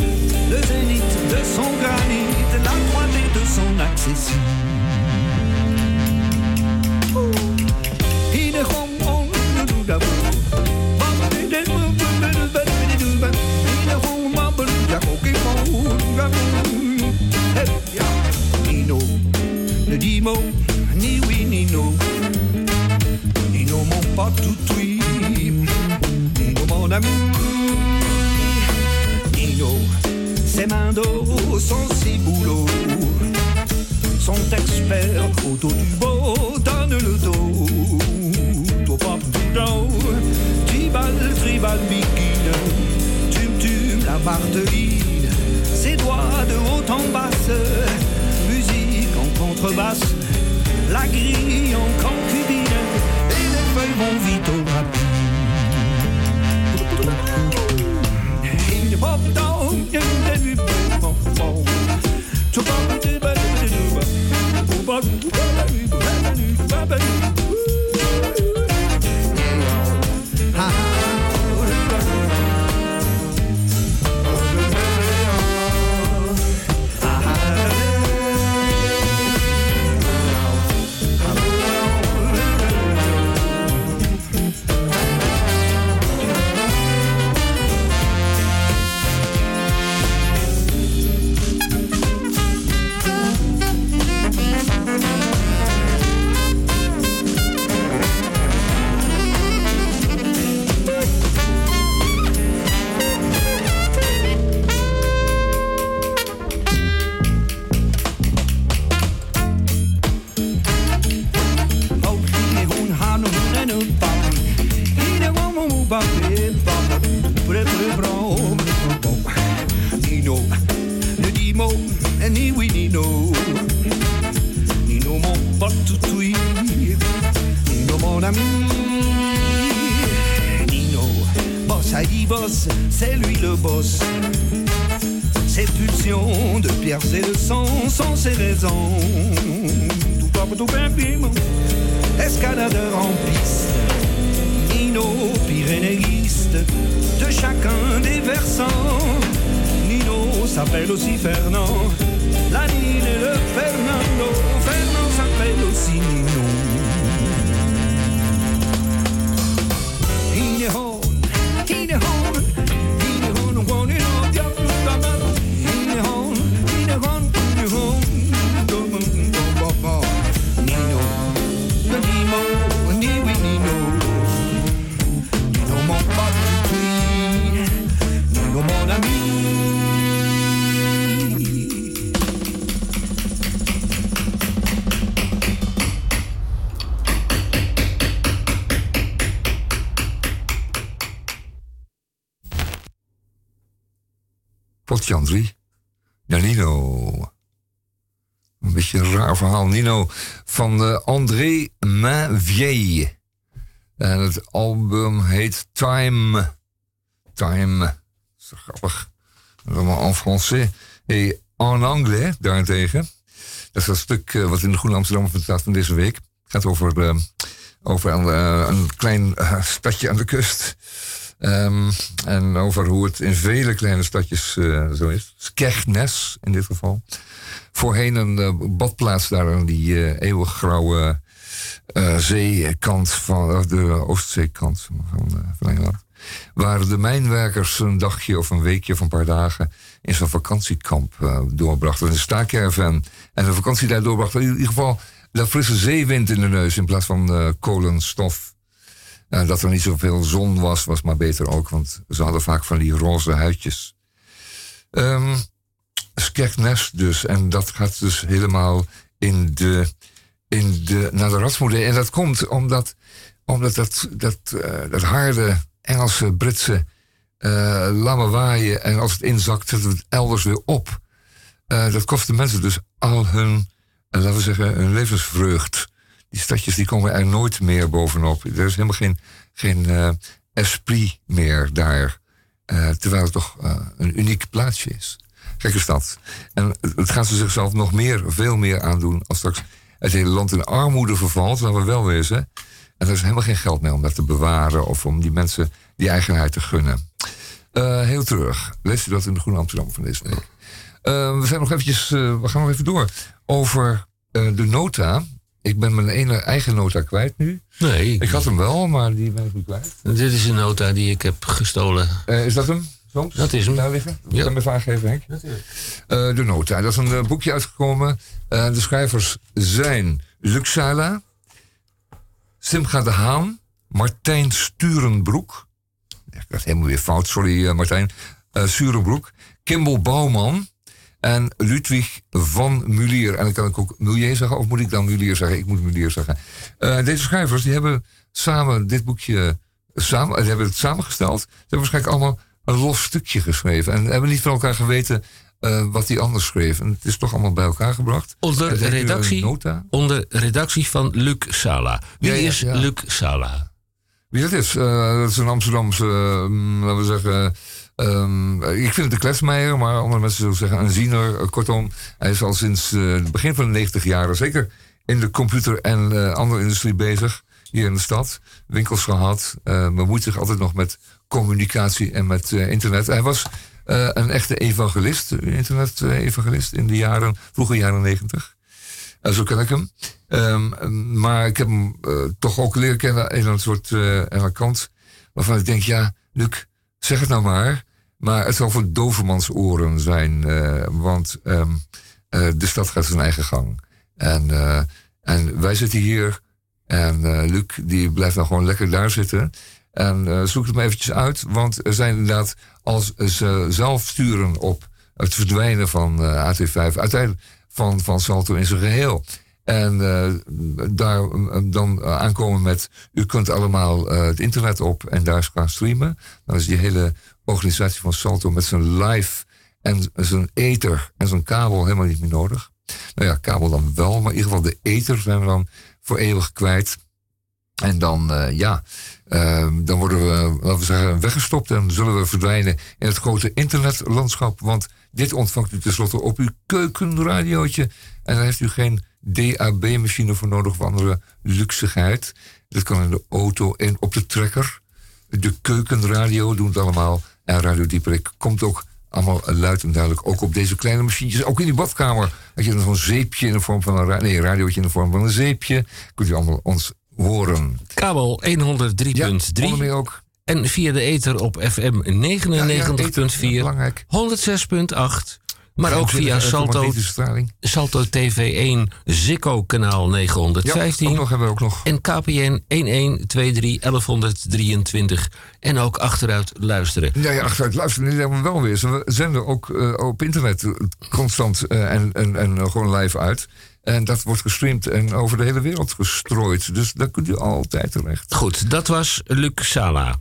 Le zénith de son granit, la moitié de son accession. 3. Ja, Nino. Een beetje een raar verhaal. Nino van eh, André Mainvieille. En het album heet Time. Time. Dat is grappig. Allemaal en français. En anglais daarentegen. Dat is dat stuk eh, wat in de Groene Amsterdam staat van deze week. Het gaat over, eh, over een, een klein stadje aan de kust. Ehm, en over hoe het in vele kleine stadjes eh, zo is. Skegness in dit geval. Voorheen een eh, badplaats daar aan die eh, eeuwig grauwe zeekant van de Oostzeekant van, van, Engeland. Waar de mijnwerkers een dagje of een weekje of een paar dagen in zo'n vakantiekamp doorbrachten. Een staakerven. En de vakantie daar doorbrachten. In ieder geval de frisse zeewind in de neus in plaats van kolenstof. Nou, dat er niet zoveel zon was, was maar beter ook, want ze hadden vaak van die roze huidjes. Skegness dus, en dat gaat dus helemaal in de, in de, naar de ratsmoeder. En dat komt omdat, omdat dat, dat, eh, dat harde Engelse, Britse eh lamme waaien en als het inzakt, zetten het elders weer op. Eh, dat kost de mensen dus al hun, laten we zeggen, hun levensvreugd. Die stadjes die komen er nooit meer bovenop. Er is helemaal geen, geen eh, esprit meer daar. Eh, terwijl het toch eh, een uniek plaatsje is. Gekke stad. En het gaat ze zichzelf nog meer, veel meer aandoen als straks het hele land in armoede vervalt, laten we wel wezen. En er is helemaal geen geld meer om dat te bewaren of om die mensen die eigenheid te gunnen. Heel terug. Lees u dat in de Groene Amsterdam van deze week. We zijn nog eventjes, we gaan nog even door over de nota. Ik ben mijn ene eigen nota kwijt nu. Nee. Ik had hem wel, maar die ben ik nu kwijt. Dit is een nota die ik heb gestolen. Eh, is dat hem? Soms? Dat is hem. Daar liggen? Ja. Kan me vraag geven, Henk? Eh, de Nota. Dat is een eh, boekje uitgekomen. De schrijvers zijn Luc Sala, Simcha de Haan, Martijn Sturenbroek. Ik had helemaal weer fout, sorry Martijn. Sturenbroek, Kimball Bouwman en Ludwig van Mulier. En dan kan ik ook Mulier zeggen, of moet ik dan Mulier zeggen? Ik moet Mulier zeggen. Eh, deze schrijvers die hebben samen dit boekje samen, die hebben het samengesteld. Ze hebben waarschijnlijk allemaal een los stukje geschreven. En hebben niet van elkaar geweten eh, wat die anders schreef. En het is toch allemaal bij elkaar gebracht. Onder redactie, Nota. onder redactie van Luc Sala. Wie Ja, ja, is ja. Luc Sala? Wie dat is? Eh, dat is een Amsterdamse, mm, laten we zeggen. Ehm, ik vind het een kletsmeijer, maar andere mensen zullen zeggen een. Eh, kortom, hij is al sinds eh, het begin van de 90 jaren zeker in de computer- en eh, andere industrie bezig. Hier in de stad. Winkels gehad. eh bemoeit zich altijd nog met communicatie en met internet. Hij was een echte evangelist, internet-evangelist in de jaren, vroege jaren 90. Eh, zo ken ik hem. Ehm, maar ik heb hem toch ook leren kennen in een soort kant waarvan ik denk, ja, Luc, zeg het nou maar. Maar het zal voor dovermans oren zijn, eh, want ehm, eh, de stad gaat zijn eigen gang. En, eh, en wij zitten hier en Luc die blijft nou gewoon lekker daar zitten. En zoek het maar eventjes uit, want er zijn inderdaad, als ze zelf sturen op het verdwijnen van eh, AT5, uiteindelijk van, van Salto in zijn geheel. En daar dan aankomen met, u kunt allemaal het internet op en daar gaan streamen. Dan is die hele organisatie van Salto met zijn live en zijn ether en zijn kabel helemaal niet meer nodig. Nou ja, kabel dan wel, maar in ieder geval de ether zijn we dan voor eeuwig kwijt. En dan, eh, ja, eh, dan worden we, laten we zeggen, weggestopt en zullen we verdwijnen in het grote internetlandschap. Want dit ontvangt u tenslotte op uw keukenradiootje. En daar heeft u geen DAB-machine voor nodig of andere luxigheid. Dat kan in de auto en op de trekker. De keukenradio doen het allemaal. En Radio Dieperik komt ook allemaal luid en duidelijk. Ook op deze kleine machientjes. Ook in die badkamer. Had je dan zo'n zeepje in de vorm van een ra- nee, radiootje in de vorm van een zeepje. Kunt u allemaal ons horen. Kabel 103.3. ook. En via de ether op FM 99.4. 106.8. Maar ook via Salto. Salto TV1 Zikko kanaal 915. Ja, ook nog, hebben we ook nog. En KPN 1123 1123. En ook achteruit luisteren. Ja, ja, achteruit luisteren, hebben we wel weer. We zenden ook eh, op internet eh, constant eh, en, en, en gewoon live uit. En dat wordt gestreamd en over de hele wereld gestrooid. Dus daar kunt u altijd terecht. Goed, dat was Luc Sala.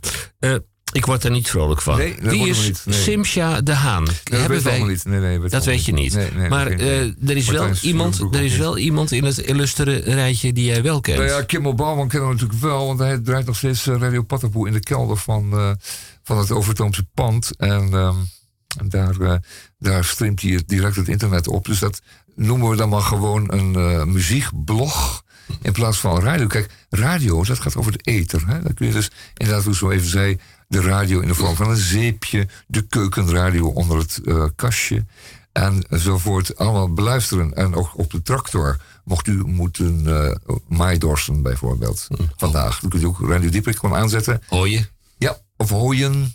Ik word er niet vrolijk van. Nee, dat Wie is niet, nee. Simsja de Haan? dat Hebben wij- niet. Nee, dat weet je niet. maar eh, er, is wel iemand, er is wel iemand in het illustere rijtje die jij wel kent. Nou ja, Kimmel Bouwman kennen we natuurlijk wel, want hij draait nog steeds eh, Radio Pattenboe in de kelder van, eh, van het Overtoomse pand. En, ehm, daar, daar streamt hij direct het internet op. Dus dat noemen we dan maar gewoon een muziekblog in plaats van radio. Kijk, radio, dat gaat over de ether. Hè? Dan kun je dus inderdaad, hoe ik zo even zei, de radio in de vorm van een zeepje, de keukenradio onder het eh, kastje. Enzovoort, allemaal beluisteren. En ook op de tractor, mocht u moeten maaidorsen bijvoorbeeld, vandaag. Dan kunt u ook Radio Dieprik gewoon aanzetten. Hooien? Ja, of hooien,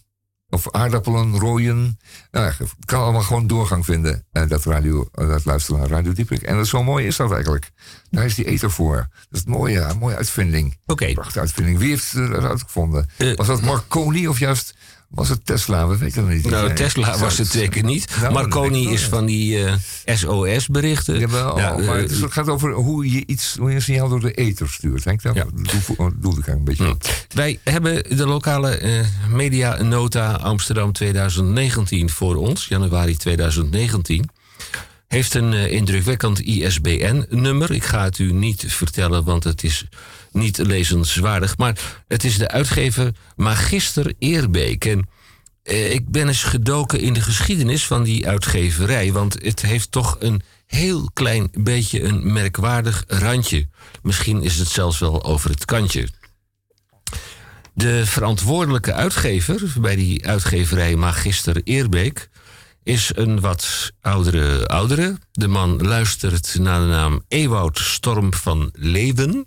of aardappelen, rooien. Nou, ja, het kan allemaal gewoon doorgang vinden, eh, dat, radio, eh, dat luisteren naar Radio Dieprik. En dat zo mooi is dat eigenlijk. Daar is die ether voor. Dat is het mooie, een mooie uitvinding. Oké. Prachtige uitvinding. Wie heeft het eruit gevonden? was dat Marconi of juist was het Tesla? We weten het niet. Nou, Nee. Tesla was het zeker niet. Nou, Marconi dat denk is wel, van die eh, SOS-berichten. Nou, maar eh, het, gaat over hoe je iets, hoe je een signaal door de ether stuurt. Henk, daar doe- doelde ik eigenlijk een beetje op. Wij hebben de lokale eh, media nota Amsterdam 2019 voor ons, januari 2019. Heeft een indrukwekkend ISBN-nummer. Ik ga het u niet vertellen, want het is niet lezenswaardig. Maar het is de uitgever Magister Eerbeek. En eh, ik ben eens gedoken in de geschiedenis van die uitgeverij. Want het heeft toch een heel klein beetje een merkwaardig randje. Misschien is het zelfs wel over het kantje. De verantwoordelijke uitgever bij die uitgeverij Magister Eerbeek is een wat oudere oudere. De man luistert naar de naam Ewout Storm van Leeuwen.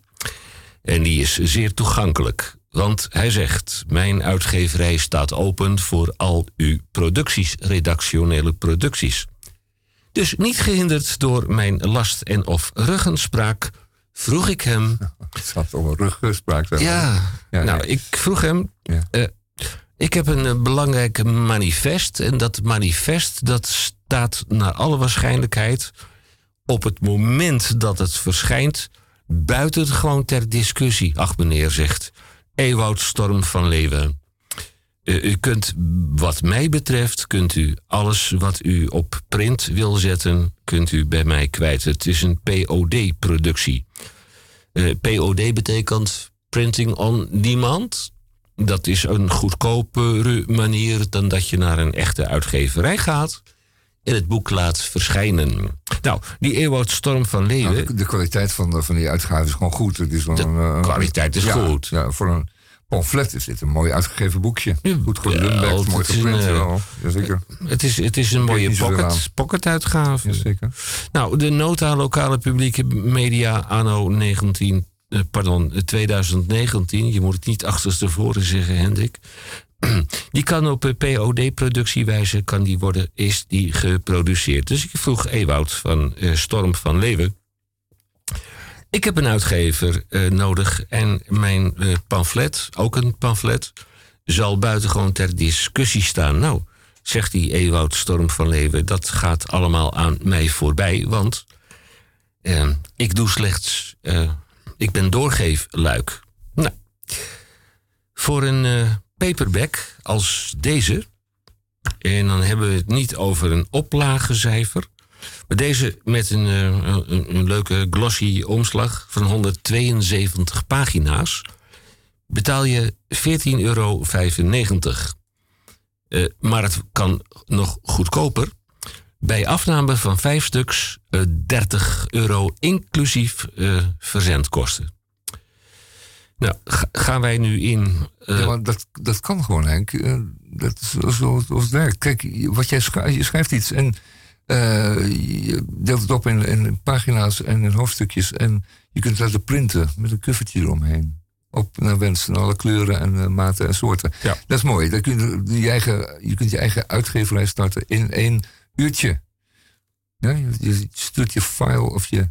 En die is zeer toegankelijk. Want hij zegt: Mijn uitgeverij staat open voor al uw producties, redactionele producties. Dus niet gehinderd door mijn last en of ruggenspraak, vroeg ik hem. Het staat om een maar. Ja, Ja, nou, ja. ik vroeg hem. eh, ik heb een eh, belangrijk manifest. En dat manifest dat staat naar alle waarschijnlijkheid op het moment dat het verschijnt buiten gewoon ter discussie. Ach meneer, zegt Ewout Storm van Leeuwen. Eh, u kunt, wat mij betreft, kunt u alles wat u op print wil zetten, kunt u bij mij kwijt. Het is een POD-productie. Eh, POD betekent Printing on Demand. Dat is een goedkopere manier dan dat je naar een echte uitgeverij gaat en het boek laat verschijnen. Nou, die Ewout Storm van Leeuwen. Nou, de, de kwaliteit van, de- van die uitgave is gewoon goed. Het is gewoon een, eh, kwaliteit is ja, goed. Ja, voor een pamflet is dit een mooi uitgegeven boekje. Goed mooi is een, geprint. eh, wel. Jazeker. Het is, het is een mooie pocket, pocket-uitgave. Jazeker. Nou, de nota lokale publieke media anno 19, eh, pardon, eh, 2019. Je moet het niet achterstevoren zeggen, Hendrik. Die kan op POD-productiewijze kan die worden, is die geproduceerd. Dus ik vroeg Ewout van eh, Storm van Leeuwen. Ik heb een uitgever eh, nodig en mijn eh, pamflet, ook een pamflet, zal buitengewoon ter discussie staan. Nou, zegt die Ewout Storm van Leeuwen, dat gaat allemaal aan mij voorbij, want ik doe slechts, ik ben doorgeefluik. Nou, voor een paperback als deze, en dan hebben we het niet over een oplagecijfer, maar deze met een, eh, een, een leuke glossy omslag van 172 pagina's. betaal je 14,95 euro. Eh, maar het kan nog goedkoper. Bij afname van vijf stuks eh, 30 euro inclusief eh, verzendkosten. Nou, ga- gaan wij nu in. eh, ja, maar dat, dat kan gewoon, Henk. Eh, dat is zo- zo zoals het werkt. Kijk, je- wat jij schrijft, je schrijft iets en eh, je deelt het op in, in pagina's en in hoofdstukjes. En je kunt het laten printen met een covertje eromheen. Op naar wens, en alle kleuren en maten en soorten. Dat is mooi. Dan kun je, je, eigen, je kunt je eigen uitgeverij starten in één uurtje. Ja, je, je stuurt je file of je,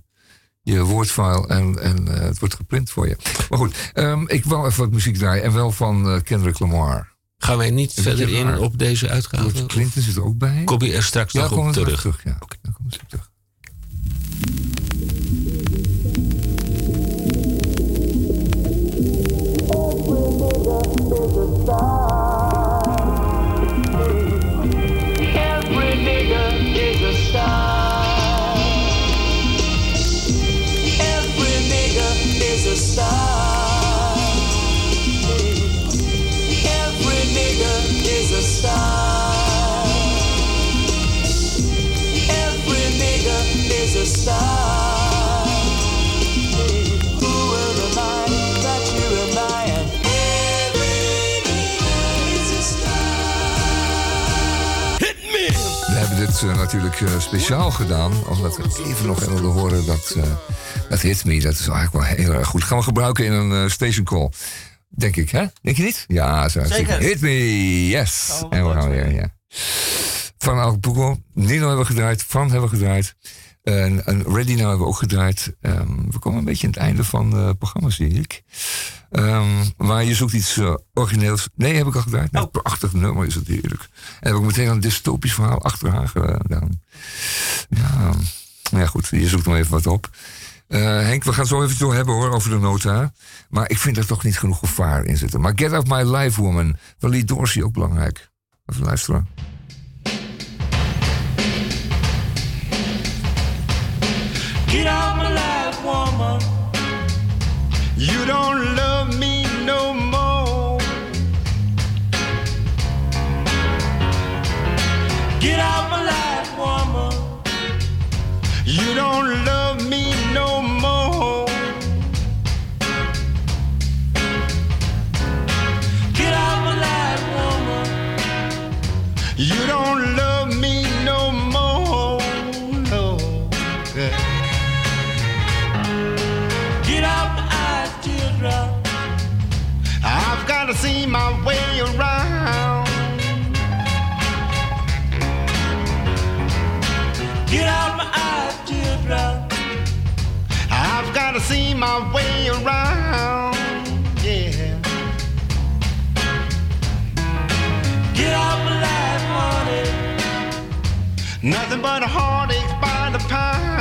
je woordfile en, en eh, het wordt geprint voor je. Maar goed, ehm, ik wou even wat muziek draaien. En wel van eh, Kendrick Lamar. Gaan wij niet verder in raar. op deze uitgave? George Clinton zit er ook bij. Kom je er straks ja, nog kom op er terug? terug. Ja. Dan komen ze terug. Natuurlijk eh, speciaal gedaan. Omdat we even nog wilden horen dat, eh dat Hit Me. Dat is eigenlijk wel heel erg goed. Gaan we gebruiken in een eh, station call. Denk ik, hè? Denk je niet? Ja, zo. Zeker. Hit Me, yes. En we gaan weer, ja. Van Acapulco. Nino hebben we gedraaid. Van hebben we gedraaid. En, en Ready Now hebben we ook gedraaid. Ehm, we komen een beetje aan het einde van eh, het programma, zie ik. Ehm, maar je zoekt iets eh, origineels. Nee, heb ik al gedraaid. Nou, prachtig nummer is het heerlijk. En heb ik meteen een dystopisch verhaal achteraan gedaan. Ja, nou ja, goed. Je zoekt nog even wat op. Eh, Henk, we gaan het zo even door hebben hoor, over de nota. Maar ik vind er toch niet genoeg gevaar in zitten. Maar Get Out My Life Woman van Lee Dorsey ook belangrijk. Even luisteren. You don't love me no more. Get out my life, woman. You don't love see my way around. Yeah. Get my life, honey. Nothing but a heartache by the pound.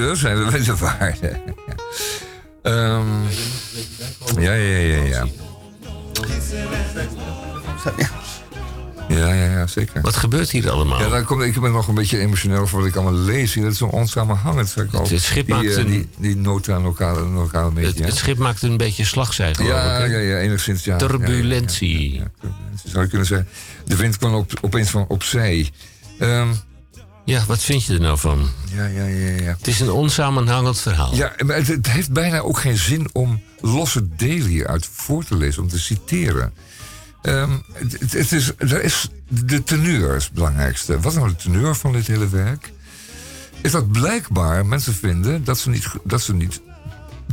Waarde zijn we de waarde. Ehm, ja, ja, ja, ja. Ja, Ja, ja, zeker. Wat gebeurt hier allemaal? Ja, dan kom, ik ben nog een beetje emotioneel voor wat ik allemaal lees hier. Dat is zo'n onsamenhangend, ik al. Het- het schip die, maakt eh, een- Die, die nota aan lokale, lokale media. Het, het schip maakt een beetje slagzij, geloof ja, ik. ja, ja, enigszins, ja. Turbulentie. Ja, ja, ja, turbulentie, zou je kunnen zeggen. De wind kwam op, opeens van opzij. Ehm Ja, wat vind je er nou van? ja, ja, ja, ja. Het is een onsamenhangend verhaal. Ja, maar het, het heeft bijna ook geen zin om losse delen hieruit voor te lezen, om te citeren. Ehm, het, is, er is, de teneur is het belangrijkste. Wat is nou de teneur van dit hele werk? Is dat blijkbaar mensen vinden dat ze niet, dat ze niet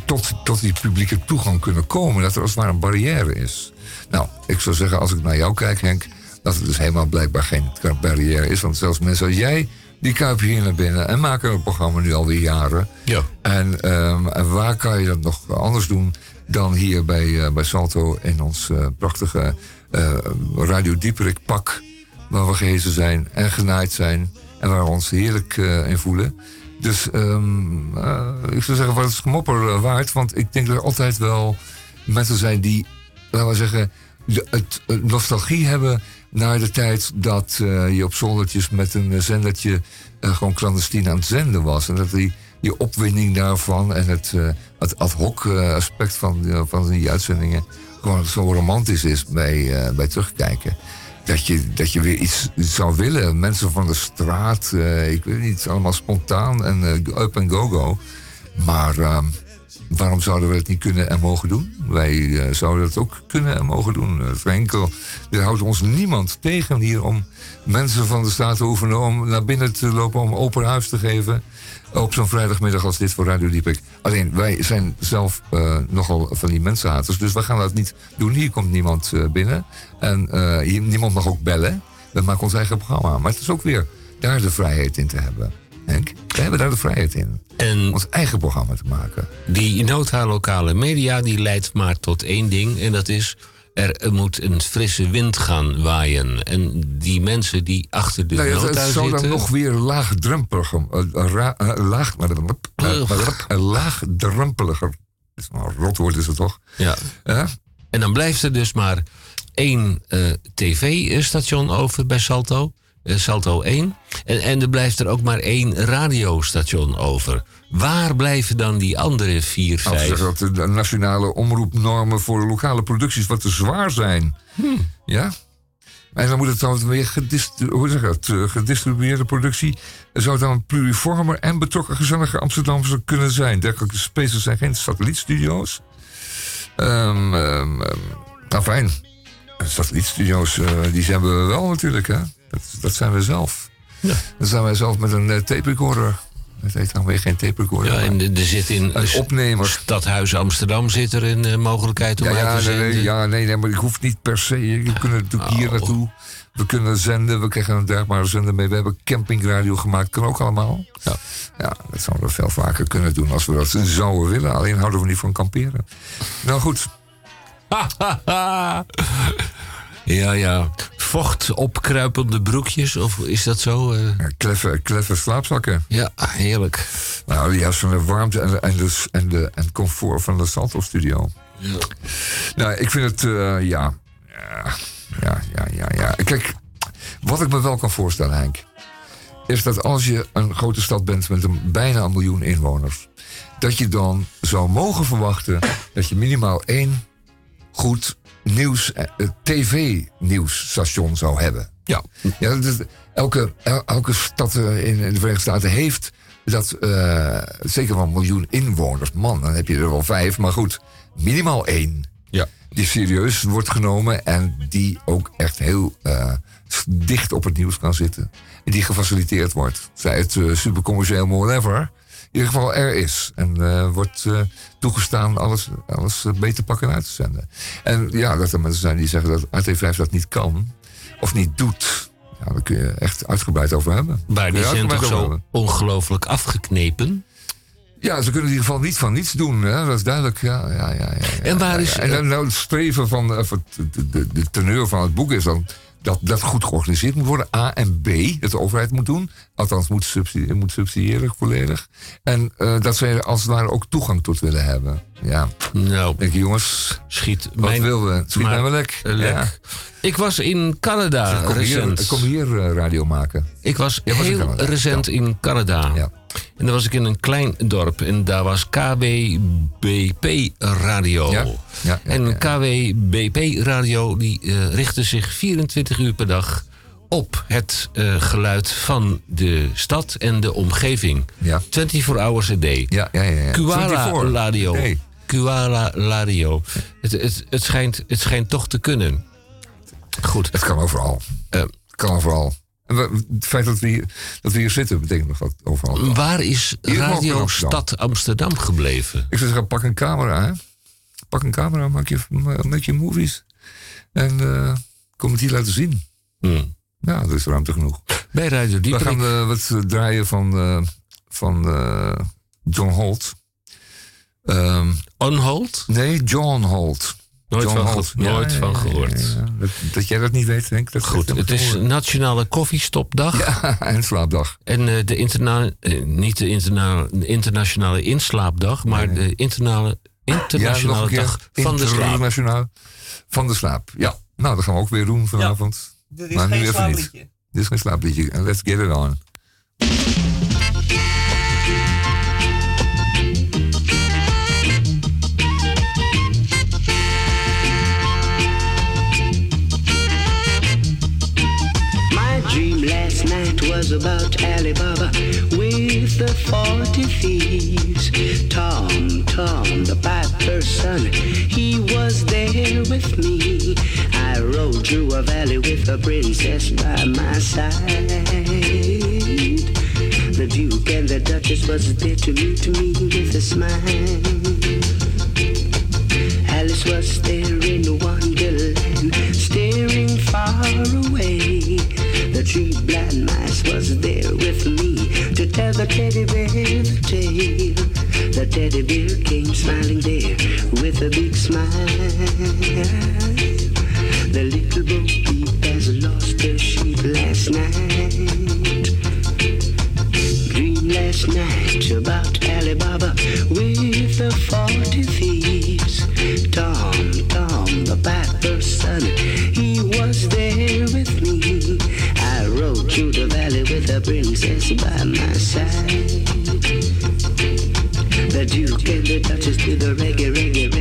tot, tot die publieke toegang kunnen komen. Dat er als het ware een barrière is. Nou, ik zou zeggen, als ik naar jou kijk, Henk, dat het dus helemaal blijkbaar geen barrière is. Want zelfs mensen als jij, die kuipen hier naar binnen en maken een programma nu alweer jaren. Ja. En, ehm, en waar kan je dat nog anders doen dan hier bij, eh, bij Salto in ons eh, prachtige eh, Radio Dieperik pak. Waar we gehezen zijn en genaaid zijn. En waar we ons heerlijk in voelen. Dus ehm, eh, ik zou zeggen, wat is gemopper eh, waard? Want ik denk dat er altijd wel mensen zijn die, laten we zeggen, de, het, het nostalgie hebben naar de tijd dat eh, je op zoldertjes met een eh, zendertje eh, gewoon clandestien aan het zenden was. En dat die, die opwinding daarvan en het, het ad hoc aspect van, van die uitzendingen gewoon zo romantisch is bij, bij terugkijken. Dat je, dat je weer iets zou willen. Mensen van de straat, ik weet niet, allemaal spontaan en up en go-go. Maar ehm, waarom zouden we het niet kunnen en mogen doen? Wij eh, zouden het ook kunnen en mogen doen. Uh, Frenkel, er houdt ons niemand tegen hier om mensen van de straat te oefenen... om naar binnen te lopen, om open huis te geven... op zo'n vrijdagmiddag als dit voor Radio Diepik. Alleen, wij zijn zelf eh, nogal van die mensenhaters, dus we gaan dat niet doen. Hier komt niemand eh, binnen en eh, hier, niemand mag ook bellen. We maken ons eigen programma. Maar het is ook weer daar de vrijheid in te hebben. Henk, we hebben daar de vrijheid in. En Ons eigen programma te maken. die nota lokale media die leidt maar tot één ding. En dat is, er moet een frisse wind gaan waaien. En die mensen die achter de Nou nota het zou dan zitten... nog weer laagdrempeliger. eh, eh, ra- eh, laag, eh, eh, laagdrempeliger. Dat is Een rotwoord is het toch? Ja. Ja? En dan blijft er dus maar één eh, tv-station over bij Salto. Eh, Salto 1. En, en er blijft er ook maar één radiostation over. Waar blijven dan die andere vier, vijf? zeggen dat de nationale omroepnormen voor lokale producties wat te zwaar zijn. Hmm. Ja? En dan moet het dan weer eh, gedistribueerde productie. Zou het dan pluriformer en betrokken gezellige Amsterdamse kunnen zijn? Dergelijke spaces zijn geen satellietstudio's. Ehm ehm, ehm, nou fijn. Satellietstudio's, eh, die hebben we wel natuurlijk, hè? Dat, dat zijn we zelf. Ja. Dat zijn wij zelf met een eh, tape recorder. Het heet dan weer geen tape recorder. Ja, en er zit in Een opnemer. Stadhuis Amsterdam zit er een eh, mogelijkheid om Ja, uit ja, te nee, nee, zenden. ja, nee, nee, maar ik hoef niet per se. Je kunt natuurlijk hier Oh. naartoe. We kunnen zenden, we krijgen een dergbare zender mee. We hebben campingradio gemaakt, kan ook allemaal. Ja. ja, dat zouden we veel vaker kunnen doen als we dat zouden willen. Alleen houden we niet van kamperen. Nou goed, ja, ja. Vocht opkruipende broekjes, of is dat zo? eh? kleffe, kleffe slaapzakken. Ja, heerlijk. Nou, juist van de warmte en, de, en, de, en, de, en het comfort van de Salto-studio. Ja. Nou, ik vind het, eh, ja, ja, ja, ja, ja, ja. Kijk, wat ik me wel kan voorstellen, Henk, is dat als je een grote stad bent met een, bijna een miljoen inwoners, dat je dan zou mogen verwachten dat je minimaal één goed nieuws, eh, tv-nieuwsstation zou hebben. Ja. ja dat is- elke, el- elke stad eh, in, de Verenigde Staten heeft dat eh, zeker wel een miljoen inwoners. Man, dan heb je er wel vijf, maar goed, minimaal één. Ja. Die serieus wordt genomen en die ook echt heel eh, dicht op het nieuws kan zitten. En die gefaciliteerd wordt. Zij het eh, supercommercieel, whatever. In ieder geval er is. En eh, wordt eh, toegestaan alles, alles eh, beter pakken en uit te zenden. En ja, dat er mensen zijn die zeggen dat AT5 dat niet kan. Of niet doet. Ja, daar kun je echt uitgebreid over hebben. Maar die zijn toch zo ongelooflijk afgeknepen? Ja, ze kunnen in ieder geval niet van niets doen. Hè? Dat is duidelijk. Ja, ja, ja, En waar is- ja. En dan, nou, het streven van, van de, de, de teneur van het boek is dan dat dat goed georganiseerd moet worden. A en B, dat de overheid moet doen. Althans, moet, subsidie, moet subsidiëren volledig. En eh, dat zij als het ware ook toegang tot willen hebben. Ja. Nou, denk je, jongens, schiet wat mijn- willen we? Schiet maar- mij wel lek. lek. Ja. Ik was in Canada Kom hier, recent. kom hier eh, radio maken. Ik was was in heel Canada, recent in Canada. En dan was ik in een klein dorp en daar was KWBP Radio. En KWBP Radio die eh, richtte zich 24 uur per dag op het eh, geluid van de stad en de omgeving. Ja. 24 hours a day. Ja, ja, ja. ja. Kuala 24 Radio. Kuala Radio. Het, het, het, schijnt, het schijnt toch te kunnen. Goed. Het kan overal. het kan overal. En we- het feit dat we, hier, dat we hier zitten betekent nog wat overal. Waar is Hier we Radio Amsterdam. Stad Amsterdam gebleven? Ik zou zeggen, pak een camera, hè. Pak een camera, maak je, maak je movies. En eh, kom het hier laten zien. Ja, er is ruimte genoeg. Bij Radio We Dieperik. gaan eh, wat eh, draaien van, eh, van eh, John Holt. Ehm, On Hold? Nee, John Holt. Nooit John van, Holt. ge- nooit Ja, van gehoord. ja, ja. Dat, dat jij dat niet weet, denk ik. Dat Goed, het is Nationale Koffiestopdag. Ja, en slaapdag. En eh, de interna eh, niet de, interna de internationale inslaapdag, maar de internale, internationale dag van de slaap. Internationaal Van de slaap. Ja, nou, dat gaan we ook weer doen vanavond. Dit is maar geen nu even niet. slaapliedje. Dit is geen slaapliedje. Let's get it on. Was about Alibaba with the 40 thieves. Tom, Tom, the piper's son, he was there with me. I rode through a valley with a princess by my side. The Duke and the Duchess was there to meet me with a smile. Alice was there in Wonderland, staring far away. The three blind mice was there with me to tell the teddy bear the tale. The teddy bear came smiling there with a big smile. The little bo peep has lost her sheep last night. Dream last night about Alibaba with the forty thieves. Through the valley with a princess by my side. The Duke and the Duchess did the reggae, reggae,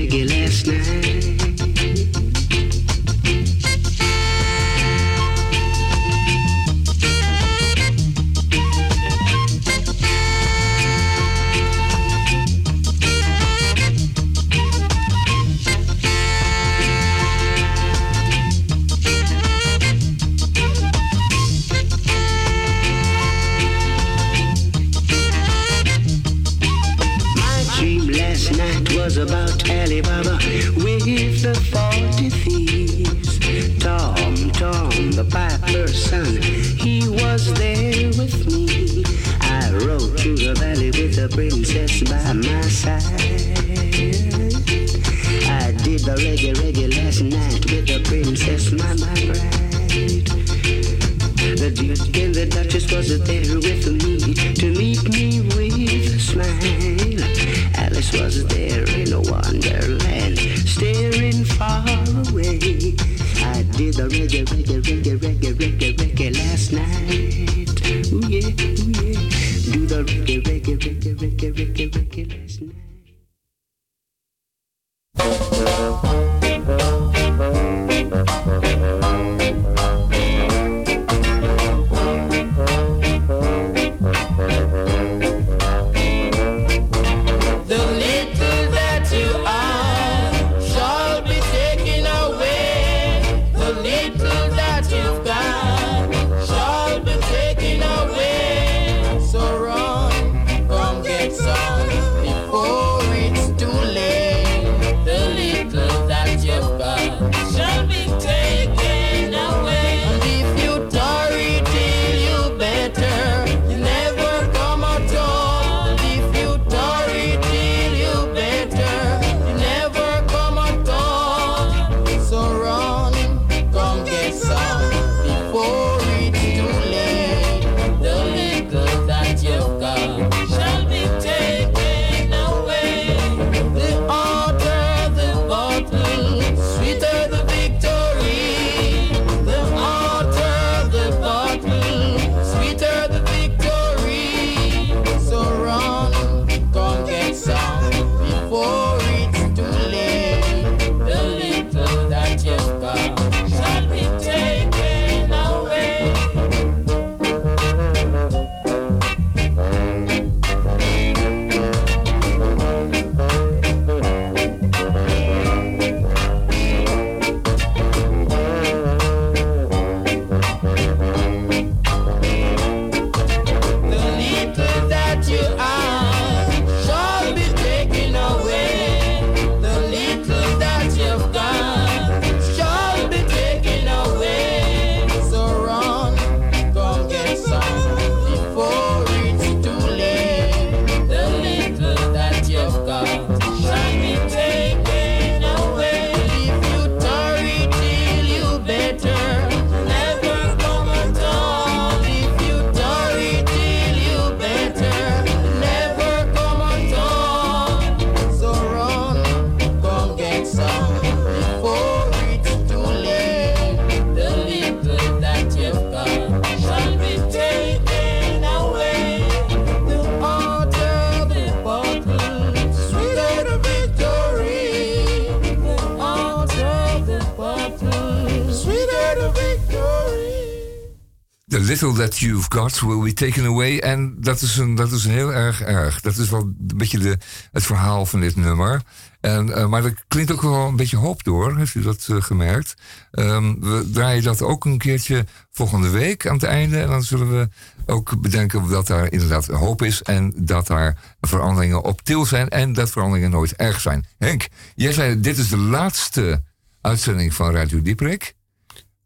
that you've got will be taken away. En dat is, een, dat is een heel erg erg. Dat is wel een beetje de, het verhaal van dit nummer. En, eh, maar er klinkt ook wel een beetje hoop door, heeft u dat eh, gemerkt? Ehm, we draaien dat ook een keertje volgende week aan het einde. En dan zullen we ook bedenken dat daar inderdaad hoop is. En dat daar veranderingen op til zijn. En dat veranderingen nooit erg zijn. Henk, jij zei dit is de laatste uitzending van Radio Dieprik.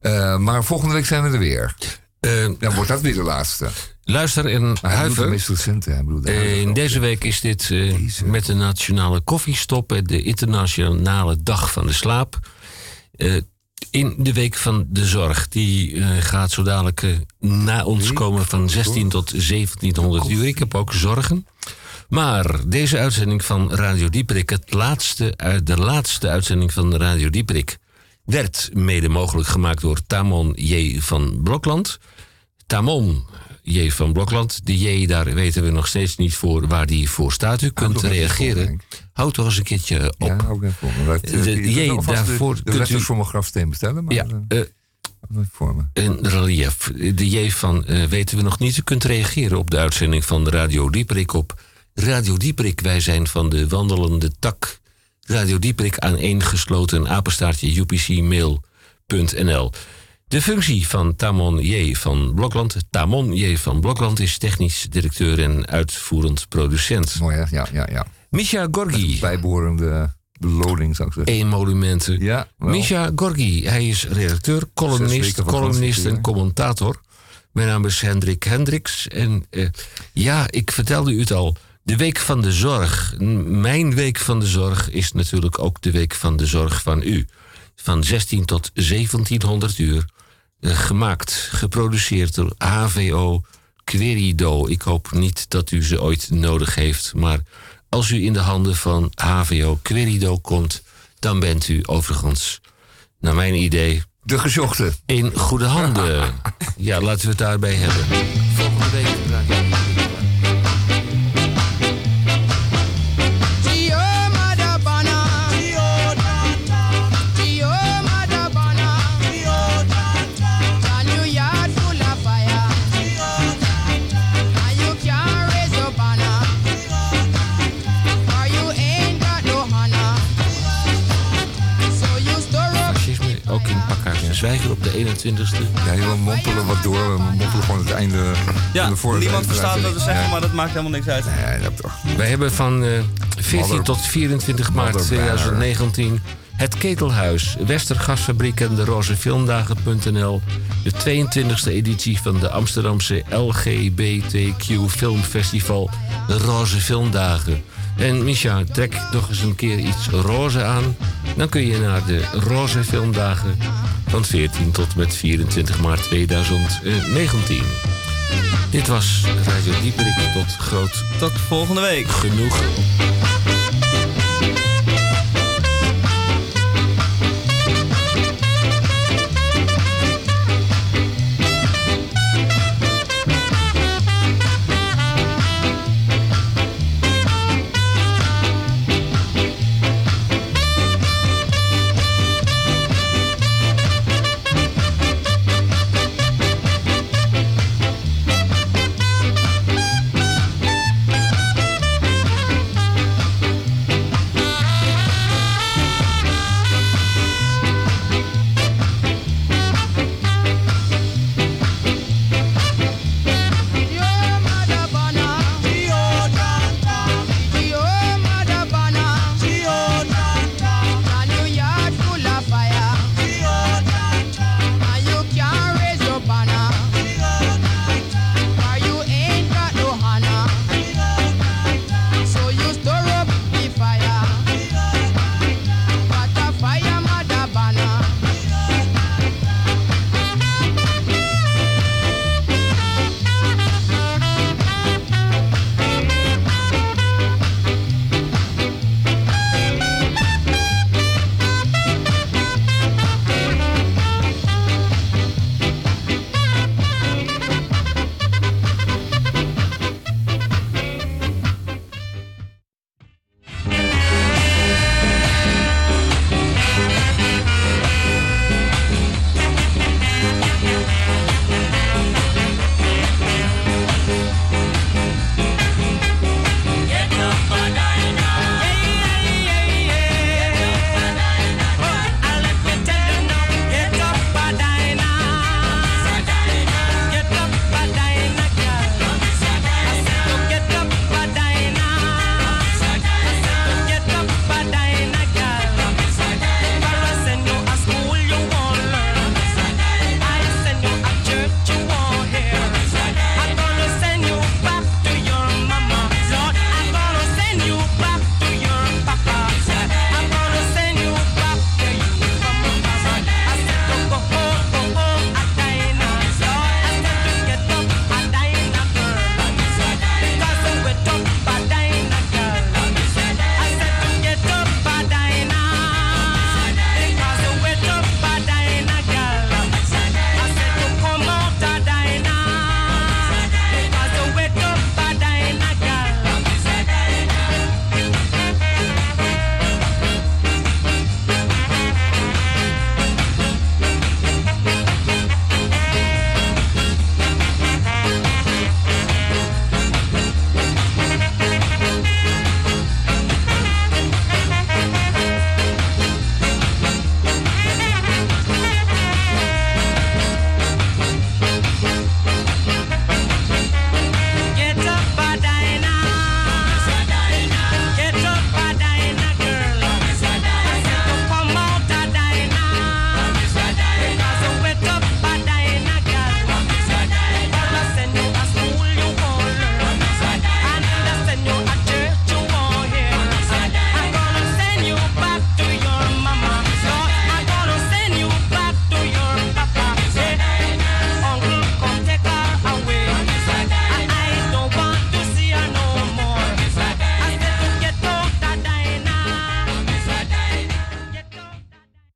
Eh, maar volgende week zijn we er weer. Dan wordt dat weer de laatste. Luister en Maar hij doet de huiver. meest recente. Hij bedoelt de Eh, huidige in ook. deze week is dit eh, met de Nationale Koffiestop, eh, de Internationale Dag van de Slaap. Eh, in de Week van de Zorg. Die eh, gaat zo dadelijk eh, na ons komen van 16 tot 1700 uur. Ik heb ook zorgen. Maar deze uitzending van Radio Dieprik, het laatste, de laatste uitzending van Radio Dieprik, werd mede mogelijk gemaakt door Tamon J. van Blokland. Tamon J. van Blokland. De J, daar weten we nog steeds niet voor waar die voor staat. U kunt reageren. Houd toch eens een keertje op. Ja, ook even voor me. Eh, De je J daarvoor De, de kunt u- voor mijn grafsteen bestellen. Maar Ja, eh, eh, voor een relief. De J van eh, weten we nog niet. U kunt reageren op de uitzending van Radio Dieprik op Radio Dieprik. Wij zijn van de wandelende tak. Radio Dieprik aan één gesloten apenstaartje upcmail.nl. De functie van Tamon J. van Blokland. Tamon J. van Blokland is technisch directeur en uitvoerend producent. Mooi hè? Ja, ja, ja. Misha Gorgi. Bijbehorende beloning zou ik zeggen. Emolumenten. Ja, wel. Misha Gorgi, hij is redacteur, columnist, columnist en commentator. Mijn naam is Hendrik Hendricks. En eh, ja, ik vertelde u het al. De Week van de Zorg. Mijn Week van de Zorg is natuurlijk ook de Week van de Zorg van u. Van 16 tot 1700 uur. eh, gemaakt, geproduceerd door HVO Querido. Ik hoop niet dat u ze ooit nodig heeft. Maar als u in de handen van HVO Querido komt... dan bent u overigens, naar mijn idee... De gezochte. In goede handen. ja, laten we het daarbij hebben. Volgende week... 21ste. Ja, we mompelen wat door. We mompelen gewoon het einde Ja, van de vorige niemand verstaat wat we zeggen, Ja. maar dat maakt helemaal niks uit. Ja, dat toch. Wij hebben van eh 14 Mother- tot 24 maart Mother 2019 het Ketelhuis, Westergasfabriek en de Rozefilmdagen.nl. De 22e editie van de Amsterdamse LGBTQ Filmfestival, de Roze Filmdagen. En Misha, trek nog eens een keer iets roze aan. Dan kun je naar de Roze Filmdagen van 14 tot met 24 maart 2019. Dit was Radio Dieperik tot groot... Tot volgende week. Genoeg.